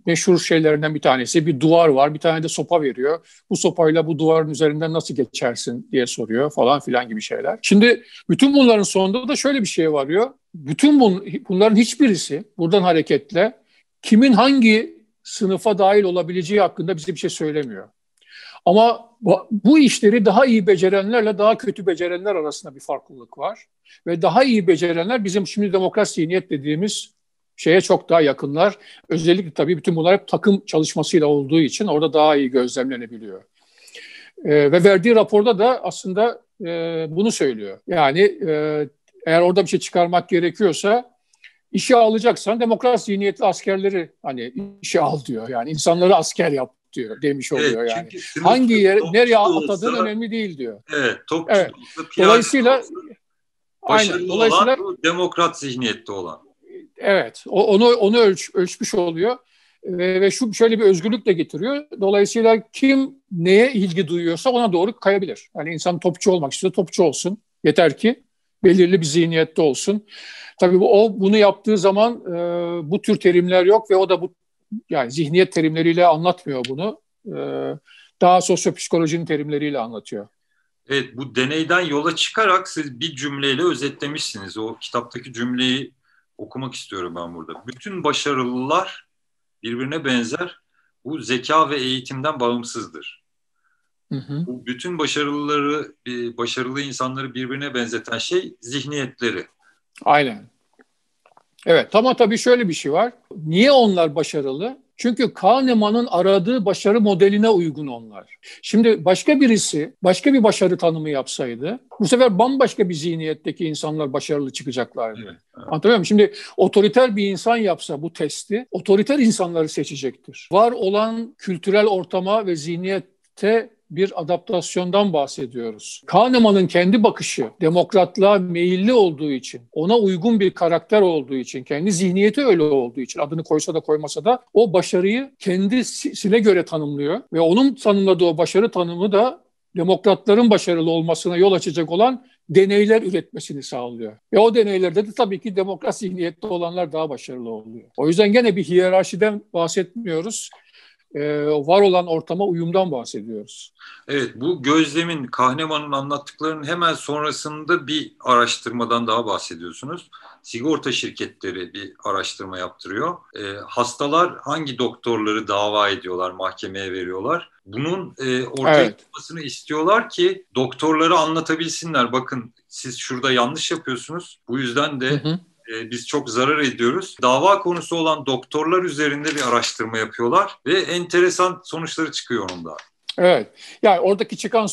meşhur şeylerinden bir tanesi bir duvar var. Bir tane de sopa veriyor. Bu sopayla bu duvarın üzerinden nasıl geçersin diye soruyor falan filan gibi şeyler. Şimdi bütün bunların sonunda da şöyle bir şey varıyor. Bütün bun, bunların hiçbirisi buradan hareketle kimin hangi sınıfa dahil olabileceği hakkında bize bir şey söylemiyor. Ama bu, işleri daha iyi becerenlerle daha kötü becerenler arasında bir farklılık var. Ve daha iyi becerenler bizim şimdi demokrasi zihniyet dediğimiz şeye çok daha yakınlar. Özellikle tabii bütün bunlar hep takım çalışmasıyla olduğu için orada daha iyi gözlemlenebiliyor. E, ve verdiği raporda da aslında e, bunu söylüyor. Yani e, eğer orada bir şey çıkarmak gerekiyorsa işe alacaksan demokrasi zihniyetli askerleri hani işe al diyor. Yani insanları asker yap diyor demiş oluyor evet, yani. Hangi yer nereye atadığın olsa, önemli değil diyor. Evet, topçu evet. Dolayısıyla aynen, dolayısıyla olan, demokrat zihniyette olan. Evet, onu onu ölç, ölçmüş oluyor ve, ve şu şöyle bir özgürlük de getiriyor. Dolayısıyla kim neye ilgi duyuyorsa ona doğru kayabilir. Yani insan topçu olmak istiyor, topçu olsun. Yeter ki belirli bir zihniyette olsun. Tabii bu, o bunu yaptığı zaman e, bu tür terimler yok ve o da bu yani zihniyet terimleriyle anlatmıyor bunu. E, daha sosyopsikolojinin terimleriyle anlatıyor. Evet bu deneyden yola çıkarak siz bir cümleyle özetlemişsiniz. O kitaptaki cümleyi okumak istiyorum ben burada. Bütün başarılılar birbirine benzer. Bu zeka ve eğitimden bağımsızdır. Hı hı. Bu bütün başarılıları, başarılı insanları birbirine benzeten şey zihniyetleri. Aynen. Evet ama tabii şöyle bir şey var. Niye onlar başarılı? Çünkü Kahneman'ın aradığı başarı modeline uygun onlar. Şimdi başka birisi başka bir başarı tanımı yapsaydı bu sefer bambaşka bir zihniyetteki insanlar başarılı çıkacaklardı. Evet, evet. Anlatabiliyor muyum? Şimdi otoriter bir insan yapsa bu testi otoriter insanları seçecektir. Var olan kültürel ortama ve zihniyette bir adaptasyondan bahsediyoruz. Kahneman'ın kendi bakışı demokratlığa meyilli olduğu için, ona uygun bir karakter olduğu için, kendi zihniyeti öyle olduğu için adını koysa da koymasa da o başarıyı kendisine göre tanımlıyor ve onun tanımladığı o başarı tanımı da demokratların başarılı olmasına yol açacak olan deneyler üretmesini sağlıyor. Ve o deneylerde de tabii ki demokrat zihniyette olanlar daha başarılı oluyor. O yüzden gene bir hiyerarşiden bahsetmiyoruz e, var olan ortama uyumdan bahsediyoruz. Evet, bu gözlemin, Kahneman'ın anlattıklarının hemen sonrasında bir araştırmadan daha bahsediyorsunuz. Sigorta şirketleri bir araştırma yaptırıyor. E, hastalar hangi doktorları dava ediyorlar, mahkemeye veriyorlar? Bunun e, ortaya evet. çıkmasını istiyorlar ki doktorları anlatabilsinler. Bakın siz şurada yanlış yapıyorsunuz. Bu yüzden de hı hı e, biz çok zarar ediyoruz. Dava konusu olan doktorlar üzerinde bir araştırma yapıyorlar ve enteresan sonuçları çıkıyor onun da. Evet. Yani oradaki çıkan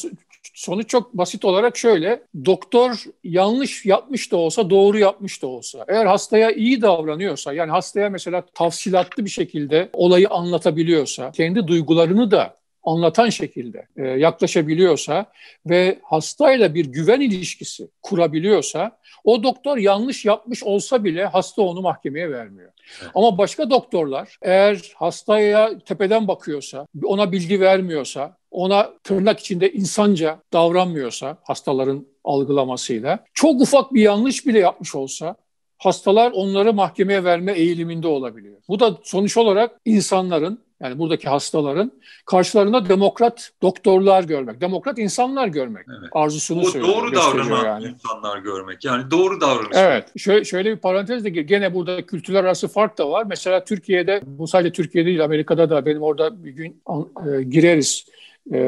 sonuç çok basit olarak şöyle. Doktor yanlış yapmış da olsa doğru yapmış da olsa eğer hastaya iyi davranıyorsa yani hastaya mesela tafsilatlı bir şekilde olayı anlatabiliyorsa kendi duygularını da anlatan şekilde e, yaklaşabiliyorsa ve hastayla bir güven ilişkisi kurabiliyorsa o doktor yanlış yapmış olsa bile hasta onu mahkemeye vermiyor. Evet. Ama başka doktorlar eğer hastaya tepeden bakıyorsa, ona bilgi vermiyorsa, ona tırnak içinde insanca davranmıyorsa hastaların algılamasıyla, çok ufak bir yanlış bile yapmış olsa hastalar onları mahkemeye verme eğiliminde olabiliyor. Bu da sonuç olarak insanların yani buradaki hastaların karşılarında demokrat doktorlar görmek, demokrat insanlar görmek evet. arzusunu o söylüyor. Doğru davranan yani. insanlar görmek. Yani doğru davranış. Evet. Şöyle, şöyle bir parantez de gene burada kültürler arası fark da var. Mesela Türkiye'de, bu sadece Türkiye'de değil Amerika'da da benim orada bir gün e, gireriz. E,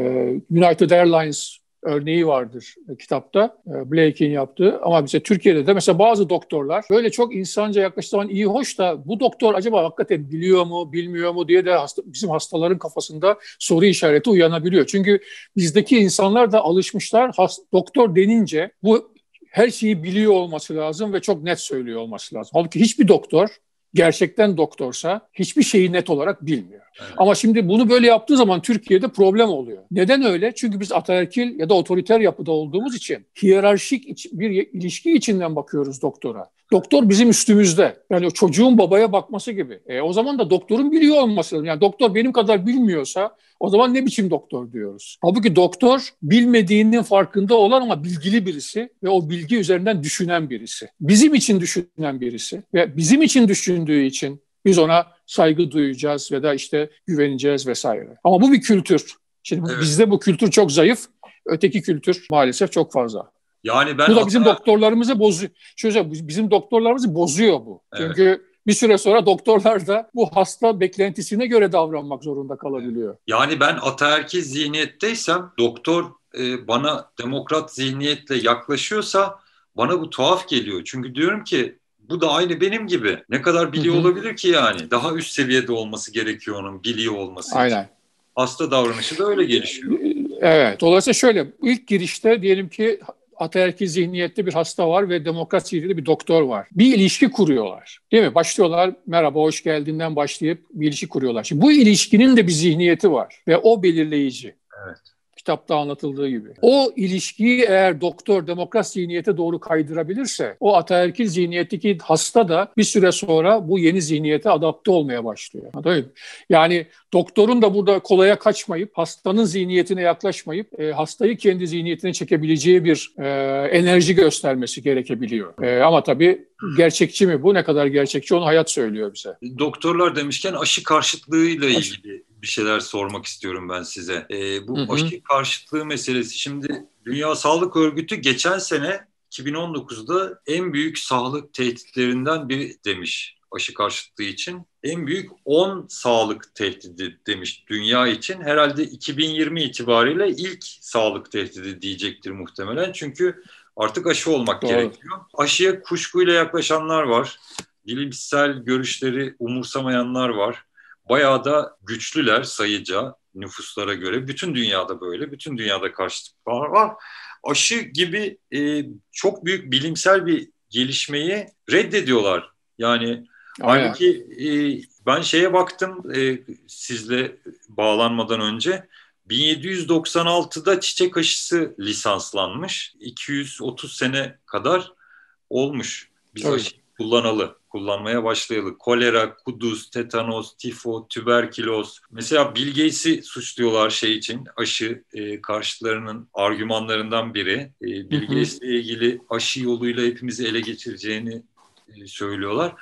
United Airlines örneği vardır kitapta e, Blake'in yaptığı ama bize Türkiye'de de mesela bazı doktorlar böyle çok insanca yaklaştığı zaman iyi hoş da bu doktor acaba hakikaten biliyor mu bilmiyor mu diye de hasta, bizim hastaların kafasında soru işareti uyanabiliyor. Çünkü bizdeki insanlar da alışmışlar has, doktor denince bu her şeyi biliyor olması lazım ve çok net söylüyor olması lazım. Halbuki hiçbir doktor gerçekten doktorsa hiçbir şeyi net olarak bilmiyor. Evet. Ama şimdi bunu böyle yaptığı zaman Türkiye'de problem oluyor. Neden öyle? Çünkü biz ataerkil ya da otoriter yapıda olduğumuz için hiyerarşik bir ilişki içinden bakıyoruz doktora. Doktor bizim üstümüzde. Yani o çocuğun babaya bakması gibi. E, o zaman da doktorun biliyor olması lazım. Yani doktor benim kadar bilmiyorsa o zaman ne biçim doktor diyoruz. Halbuki doktor bilmediğinin farkında olan ama bilgili birisi ve o bilgi üzerinden düşünen birisi. Bizim için düşünen birisi ve bizim için düşündüğü için biz ona saygı duyacağız ve da işte güveneceğiz vesaire. Ama bu bir kültür. Şimdi evet. bizde bu kültür çok zayıf. Öteki kültür maalesef çok fazla. Yani ben bu da bizim hatta... doktorlarımızı bozuyor. Şöyle bizim doktorlarımızı bozuyor bu. Evet. Çünkü bir süre sonra doktorlar da bu hasta beklentisine göre davranmak zorunda kalabiliyor. Yani ben ataerkil zihniyetteysem doktor e, bana demokrat zihniyetle yaklaşıyorsa bana bu tuhaf geliyor. Çünkü diyorum ki bu da aynı benim gibi. Ne kadar biliyor Hı-hı. olabilir ki yani? Daha üst seviyede olması gerekiyor onun biliyor olması Aynen. için. Hasta davranışı da öyle gelişiyor. Evet. Dolayısıyla şöyle ilk girişte diyelim ki ataerkil zihniyette bir hasta var ve demokrat zihniyette bir doktor var. Bir ilişki kuruyorlar. Değil mi? Başlıyorlar merhaba hoş geldiğinden başlayıp bir ilişki kuruyorlar. Şimdi bu ilişkinin de bir zihniyeti var ve o belirleyici. Evet kitapta anlatıldığı gibi. O ilişkiyi eğer doktor demokrat zihniyete doğru kaydırabilirse o ataerkil zihniyetteki hasta da bir süre sonra bu yeni zihniyete adapte olmaya başlıyor. Yani doktorun da burada kolaya kaçmayıp hastanın zihniyetine yaklaşmayıp e, hastayı kendi zihniyetine çekebileceği bir e, enerji göstermesi gerekebiliyor. E, ama tabii gerçekçi mi bu? Ne kadar gerçekçi onu hayat söylüyor bize. Doktorlar demişken aşı karşıtlığıyla ilgili bir şeyler sormak istiyorum ben size. E, bu hı hı. aşı karşıtlığı meselesi şimdi Dünya Sağlık Örgütü geçen sene 2019'da en büyük sağlık tehditlerinden biri demiş aşı karşıtlığı için. En büyük 10 sağlık tehdidi demiş dünya için. Herhalde 2020 itibariyle ilk sağlık tehdidi diyecektir muhtemelen. Çünkü artık aşı olmak Doğru. gerekiyor. Aşıya kuşkuyla yaklaşanlar var. Bilimsel görüşleri umursamayanlar var bayağı da güçlüler sayıca nüfuslara göre. Bütün dünyada böyle. Bütün dünyada karşıtlıklar var. Aşı gibi e, çok büyük bilimsel bir gelişmeyi reddediyorlar. Yani halbuki e, ben şeye baktım e, sizle bağlanmadan önce 1796'da çiçek aşısı lisanslanmış. 230 sene kadar olmuş biz evet. aşı kullanalı kullanmaya başlayalı. Kolera, kuduz, tetanos, tifo, tüberküloz. Mesela Bill Gates'i suçluyorlar şey için. Aşı e, karşıtlarının argümanlarından biri. E, Bill Gates'le ilgili aşı yoluyla hepimizi ele geçireceğini e, söylüyorlar.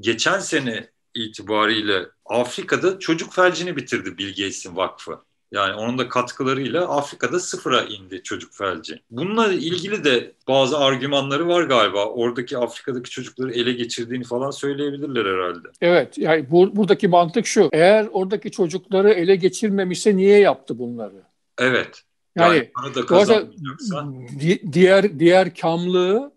Geçen sene itibariyle Afrika'da çocuk felcini bitirdi Bill Gates'in vakfı. Yani onun da katkılarıyla Afrika'da sıfıra indi çocuk felci. Bununla ilgili de bazı argümanları var galiba. Oradaki Afrika'daki çocukları ele geçirdiğini falan söyleyebilirler herhalde. Evet yani bu, buradaki mantık şu. Eğer oradaki çocukları ele geçirmemişse niye yaptı bunları? Evet. Yani, yani da kazanmayacaksa. diğer diğer kamlığı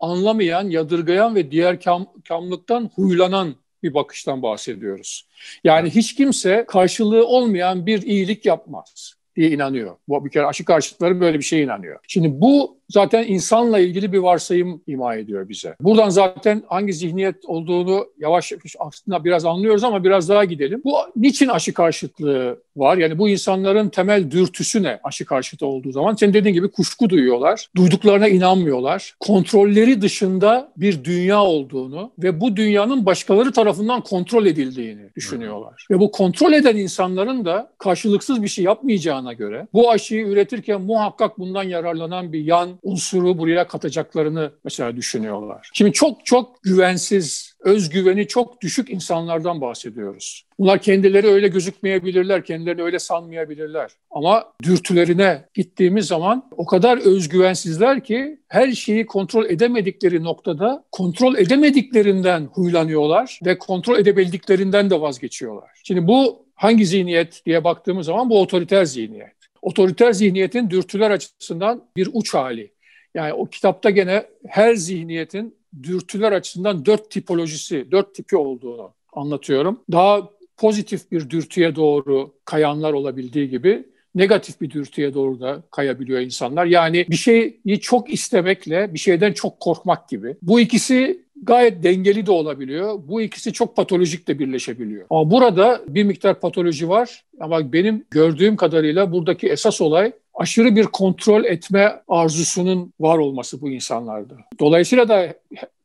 anlamayan, yadırgayan ve diğer kam, kamlıktan huylanan bir bakıştan bahsediyoruz. Yani hiç kimse karşılığı olmayan bir iyilik yapmaz diye inanıyor. Bu bir kere aşı karşıtları böyle bir şeye inanıyor. Şimdi bu zaten insanla ilgili bir varsayım ima ediyor bize. Buradan zaten hangi zihniyet olduğunu yavaş yavaş aslında biraz anlıyoruz ama biraz daha gidelim. Bu niçin aşı karşıtlığı var? Yani bu insanların temel dürtüsü ne aşı karşıtı olduğu zaman? Senin dediğin gibi kuşku duyuyorlar, duyduklarına inanmıyorlar. Kontrolleri dışında bir dünya olduğunu ve bu dünyanın başkaları tarafından kontrol edildiğini düşünüyorlar. Ve bu kontrol eden insanların da karşılıksız bir şey yapmayacağına göre bu aşıyı üretirken muhakkak bundan yararlanan bir yan unsuru buraya katacaklarını mesela düşünüyorlar. Şimdi çok çok güvensiz, özgüveni çok düşük insanlardan bahsediyoruz. Bunlar kendileri öyle gözükmeyebilirler, kendilerini öyle sanmayabilirler. Ama dürtülerine gittiğimiz zaman o kadar özgüvensizler ki her şeyi kontrol edemedikleri noktada kontrol edemediklerinden huylanıyorlar ve kontrol edebildiklerinden de vazgeçiyorlar. Şimdi bu hangi zihniyet diye baktığımız zaman bu otoriter zihniyet. Otoriter zihniyetin dürtüler açısından bir uç hali. Yani o kitapta gene her zihniyetin dürtüler açısından dört tipolojisi, dört tipi olduğunu anlatıyorum. Daha pozitif bir dürtüye doğru kayanlar olabildiği gibi negatif bir dürtüye doğru da kayabiliyor insanlar. Yani bir şeyi çok istemekle bir şeyden çok korkmak gibi. Bu ikisi gayet dengeli de olabiliyor. Bu ikisi çok patolojik de birleşebiliyor. Ama burada bir miktar patoloji var ama benim gördüğüm kadarıyla buradaki esas olay aşırı bir kontrol etme arzusunun var olması bu insanlarda. Dolayısıyla da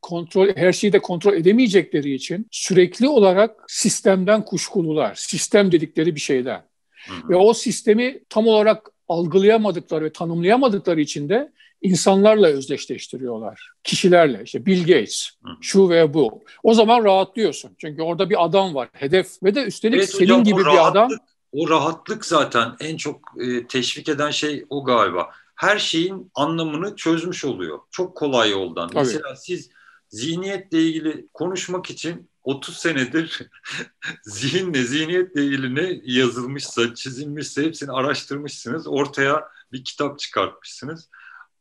kontrol her şeyi de kontrol edemeyecekleri için sürekli olarak sistemden kuşkulular. Sistem dedikleri bir şeyden. Hı hı. Ve o sistemi tam olarak algılayamadıkları ve tanımlayamadıkları için de insanlarla özdeşleştiriyorlar. Kişilerle işte Bill Gates, şu ve bu. O zaman rahatlıyorsun. Çünkü orada bir adam var, hedef ve de üstelik evet, senin hocam, gibi bir adam. O rahatlık zaten en çok e, teşvik eden şey o galiba. Her şeyin anlamını çözmüş oluyor. Çok kolay yoldan. Tabii. Mesela siz zihniyetle ilgili konuşmak için 30 senedir [LAUGHS] zihinle, zihniyetle ilgili ne yazılmışsa, çizilmişse hepsini araştırmışsınız. Ortaya bir kitap çıkartmışsınız.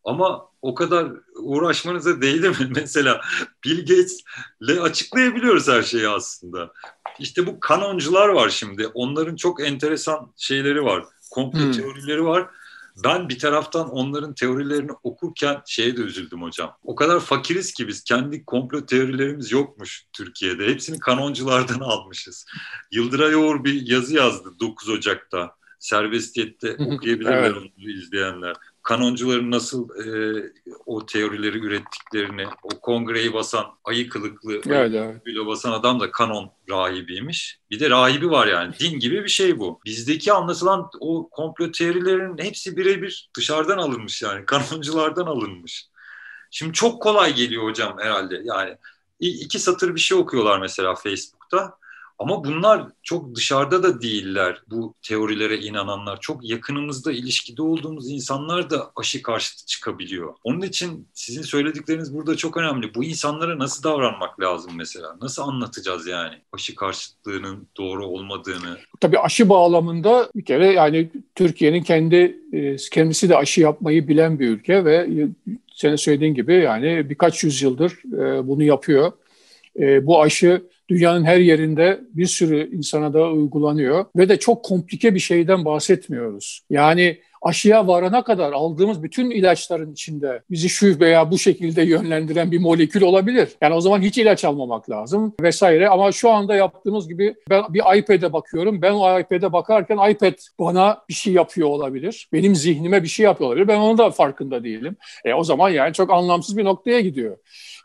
Ama o kadar uğraşmanıza değdi mi? [LAUGHS] Mesela Bill Gates'le açıklayabiliyoruz her şeyi aslında. İşte bu kanoncular var şimdi. Onların çok enteresan şeyleri var. Komplo hmm. teorileri var. Ben bir taraftan onların teorilerini okurken şeye de üzüldüm hocam. O kadar fakiriz ki biz kendi komplo teorilerimiz yokmuş Türkiye'de. Hepsini kanonculardan [LAUGHS] almışız. Yıldıray Oğur bir yazı yazdı 9 Ocak'ta. Serbestiyette [LAUGHS] okuyabilirler evet. onu izleyenler kanoncuların nasıl e, o teorileri ürettiklerini, o kongreyi basan ayı kılıklı evet, evet. basan adam da kanon rahibiymiş. Bir de rahibi var yani. Din gibi bir şey bu. Bizdeki anlatılan o komplo teorilerin hepsi birebir dışarıdan alınmış yani. [LAUGHS] Kanonculardan alınmış. Şimdi çok kolay geliyor hocam herhalde. Yani iki satır bir şey okuyorlar mesela Facebook'ta. Ama bunlar çok dışarıda da değiller bu teorilere inananlar. Çok yakınımızda ilişkide olduğumuz insanlar da aşı karşıtı çıkabiliyor. Onun için sizin söyledikleriniz burada çok önemli. Bu insanlara nasıl davranmak lazım mesela? Nasıl anlatacağız yani aşı karşıtlığının doğru olmadığını? Tabii aşı bağlamında bir kere yani Türkiye'nin kendi e, kendisi de aşı yapmayı bilen bir ülke ve e, senin söylediğin gibi yani birkaç yüzyıldır e, bunu yapıyor. Bu aşı dünyanın her yerinde bir sürü insana da uygulanıyor ve de çok komplike bir şeyden bahsetmiyoruz. Yani aşıya varana kadar aldığımız bütün ilaçların içinde bizi şu veya bu şekilde yönlendiren bir molekül olabilir. Yani o zaman hiç ilaç almamak lazım vesaire. Ama şu anda yaptığımız gibi ben bir iPad'e bakıyorum. Ben o iPad'e bakarken iPad bana bir şey yapıyor olabilir. Benim zihnime bir şey yapıyor olabilir. Ben onun da farkında değilim. E, o zaman yani çok anlamsız bir noktaya gidiyor.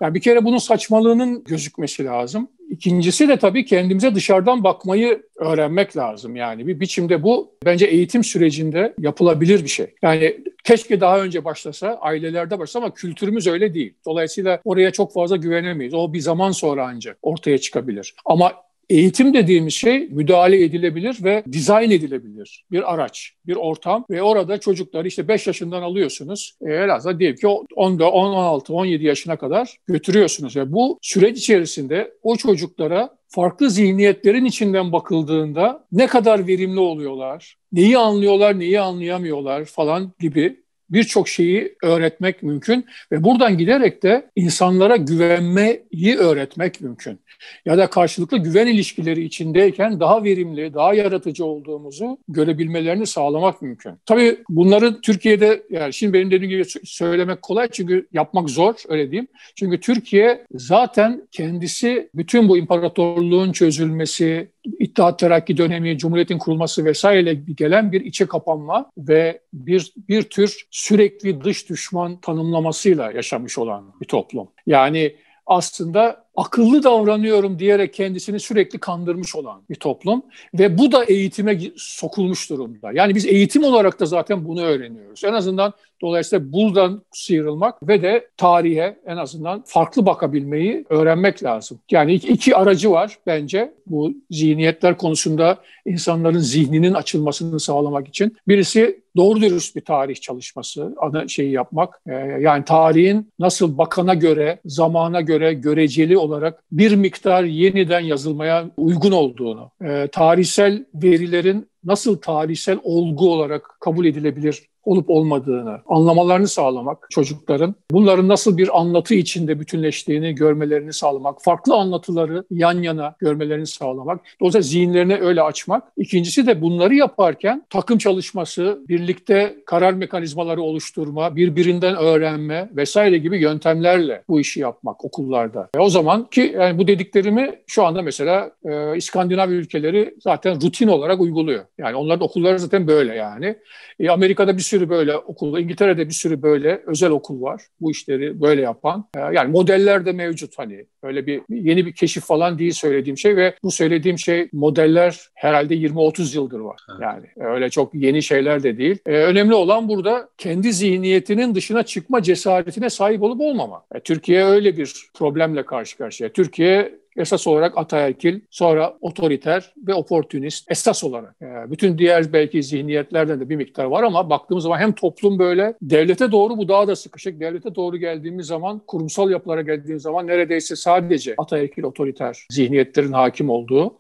Yani bir kere bunun saçmalığının gözükmesi lazım. İkincisi de tabii kendimize dışarıdan bakmayı öğrenmek lazım. Yani bir biçimde bu bence eğitim sürecinde yapılabilir bir şey. Yani keşke daha önce başlasa, ailelerde başlasa ama kültürümüz öyle değil. Dolayısıyla oraya çok fazla güvenemeyiz. O bir zaman sonra ancak ortaya çıkabilir. Ama Eğitim dediğimiz şey müdahale edilebilir ve dizayn edilebilir. Bir araç, bir ortam ve orada çocukları işte 5 yaşından alıyorsunuz. E, Elazığ diyelim ki 10'da 10, 16, 17 yaşına kadar götürüyorsunuz. Ve bu süreç içerisinde o çocuklara farklı zihniyetlerin içinden bakıldığında ne kadar verimli oluyorlar, neyi anlıyorlar, neyi anlayamıyorlar falan gibi birçok şeyi öğretmek mümkün ve buradan giderek de insanlara güvenmeyi öğretmek mümkün. Ya da karşılıklı güven ilişkileri içindeyken daha verimli, daha yaratıcı olduğumuzu görebilmelerini sağlamak mümkün. Tabii bunları Türkiye'de yani şimdi benim dediğim gibi söylemek kolay çünkü yapmak zor öyle diyeyim. Çünkü Türkiye zaten kendisi bütün bu imparatorluğun çözülmesi, İttihat Terakki dönemi, Cumhuriyet'in kurulması vesaire gelen bir içe kapanma ve bir bir tür sürekli dış düşman tanımlamasıyla yaşamış olan bir toplum. Yani aslında akıllı davranıyorum diyerek kendisini sürekli kandırmış olan bir toplum ve bu da eğitime sokulmuş durumda. Yani biz eğitim olarak da zaten bunu öğreniyoruz. En azından dolayısıyla buradan sıyrılmak ve de tarihe en azından farklı bakabilmeyi öğrenmek lazım. Yani iki, aracı var bence bu zihniyetler konusunda insanların zihninin açılmasını sağlamak için. Birisi doğru dürüst bir tarih çalışması, ana şeyi yapmak. Ee, yani tarihin nasıl bakana göre, zamana göre göreceli olarak bir miktar yeniden yazılmaya uygun olduğunu, e, tarihsel verilerin nasıl tarihsel olgu olarak kabul edilebilir olup olmadığını anlamalarını sağlamak çocukların. Bunların nasıl bir anlatı içinde bütünleştiğini görmelerini sağlamak. Farklı anlatıları yan yana görmelerini sağlamak. Dolayısıyla zihinlerini öyle açmak. İkincisi de bunları yaparken takım çalışması, birlikte karar mekanizmaları oluşturma, birbirinden öğrenme vesaire gibi yöntemlerle bu işi yapmak okullarda. Ve o zaman ki yani bu dediklerimi şu anda mesela e, İskandinav ülkeleri zaten rutin olarak uyguluyor. Yani onların okulları zaten böyle yani. E, Amerika'da bir sürü böyle okul, İngiltere'de bir sürü böyle özel okul var. Bu işleri böyle yapan. E, yani modeller de mevcut hani. Öyle bir yeni bir keşif falan değil söylediğim şey ve bu söylediğim şey modeller herhalde 20-30 yıldır var. Yani öyle çok yeni şeyler de değil. E, önemli olan burada kendi zihniyetinin dışına çıkma cesaretine sahip olup olmama. E, Türkiye öyle bir problemle karşı karşıya. Türkiye esas olarak ataerkil, sonra otoriter ve oportunist esas olarak. Yani bütün diğer belki zihniyetlerden de bir miktar var ama baktığımız zaman hem toplum böyle devlete doğru bu daha da sıkışık. Devlete doğru geldiğimiz zaman, kurumsal yapılara geldiğimiz zaman neredeyse sadece ataerkil, otoriter zihniyetlerin hakim olduğu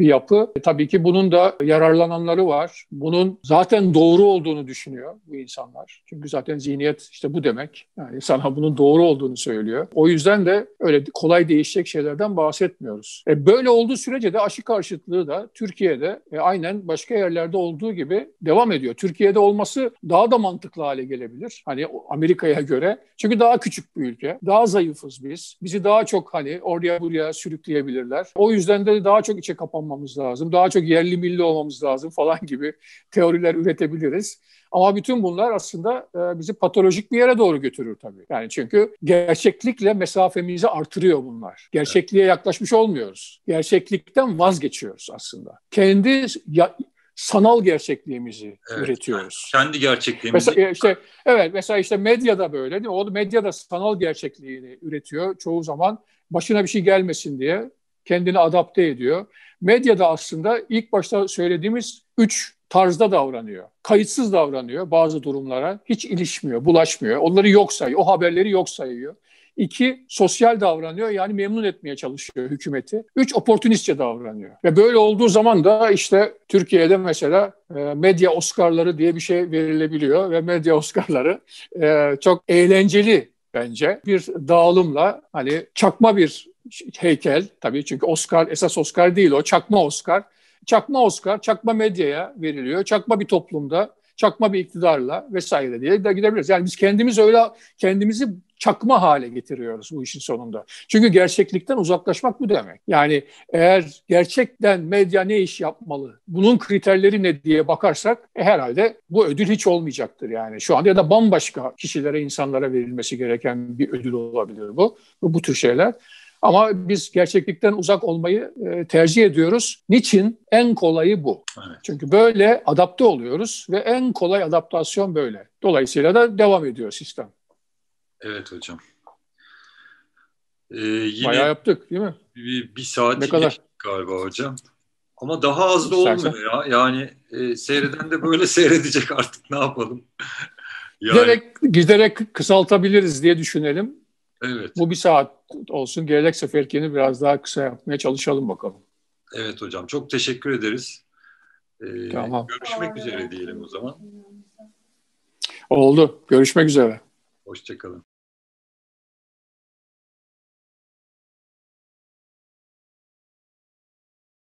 bir yapı. E, tabii ki bunun da yararlananları var. Bunun zaten doğru olduğunu düşünüyor bu insanlar. Çünkü zaten zihniyet işte bu demek. Yani sana bunun doğru olduğunu söylüyor. O yüzden de öyle kolay değişecek şeylerden bahsetmiyoruz. E, böyle olduğu sürece de aşı karşıtlığı da Türkiye'de e, aynen başka yerlerde olduğu gibi devam ediyor. Türkiye'de olması daha da mantıklı hale gelebilir. Hani Amerika'ya [LAUGHS] göre. Çünkü daha küçük bir ülke. Daha zayıfız biz. Bizi daha çok hani oraya buraya sürükleyebilirler. O yüzden de daha çok içe kapanma olmamız lazım, daha çok yerli milli olmamız lazım falan gibi teoriler üretebiliriz. Ama bütün bunlar aslında e, bizi patolojik bir yere doğru götürür tabii. Yani çünkü gerçeklikle mesafemizi artırıyor bunlar. Gerçekliğe yaklaşmış olmuyoruz. Gerçeklikten vazgeçiyoruz aslında. Kendi ya, sanal gerçekliğimizi evet, üretiyoruz. Kendi gerçekliğimizi. Mesela işte evet mesela işte medyada böyle değil mi? O medyada sanal gerçekliğini üretiyor çoğu zaman başına bir şey gelmesin diye kendini adapte ediyor. Medyada aslında ilk başta söylediğimiz üç tarzda davranıyor. Kayıtsız davranıyor bazı durumlara. Hiç ilişmiyor, bulaşmıyor. Onları yok sayıyor. O haberleri yok sayıyor. İki, sosyal davranıyor yani memnun etmeye çalışıyor hükümeti. Üç, oportunistçe davranıyor. Ve böyle olduğu zaman da işte Türkiye'de mesela e, medya Oscar'ları diye bir şey verilebiliyor. Ve medya Oscar'ları e, çok eğlenceli bence bir dağılımla hani çakma bir heykel tabii çünkü Oscar esas Oscar değil o çakma Oscar. Çakma Oscar çakma medyaya veriliyor. Çakma bir toplumda çakma bir iktidarla vesaire diye de gidebiliriz. Yani biz kendimiz öyle kendimizi çakma hale getiriyoruz bu işin sonunda. Çünkü gerçeklikten uzaklaşmak bu demek. Yani eğer gerçekten medya ne iş yapmalı, bunun kriterleri ne diye bakarsak e, herhalde bu ödül hiç olmayacaktır yani. Şu anda ya da bambaşka kişilere, insanlara verilmesi gereken bir ödül olabilir bu. Bu, bu tür şeyler. Ama biz gerçeklikten uzak olmayı e, tercih ediyoruz. Niçin? En kolayı bu. Evet. Çünkü böyle adapte oluyoruz ve en kolay adaptasyon böyle. Dolayısıyla da devam ediyor sistem. Evet hocam. Ee, yine Bayağı yaptık değil mi? Bir, bir saat ne kadar? galiba hocam. Ama daha az da olmuyor ya. Yani e, seyreden de böyle [LAUGHS] seyredecek artık ne yapalım. yani... Giderek, giderek kısaltabiliriz diye düşünelim. Evet. Bu bir saat olsun. Gelecek seferkini biraz daha kısa yapmaya çalışalım bakalım. Evet hocam. Çok teşekkür ederiz. Ee, tamam. Görüşmek üzere diyelim o zaman. Oldu. Görüşmek üzere. Hoşçakalın.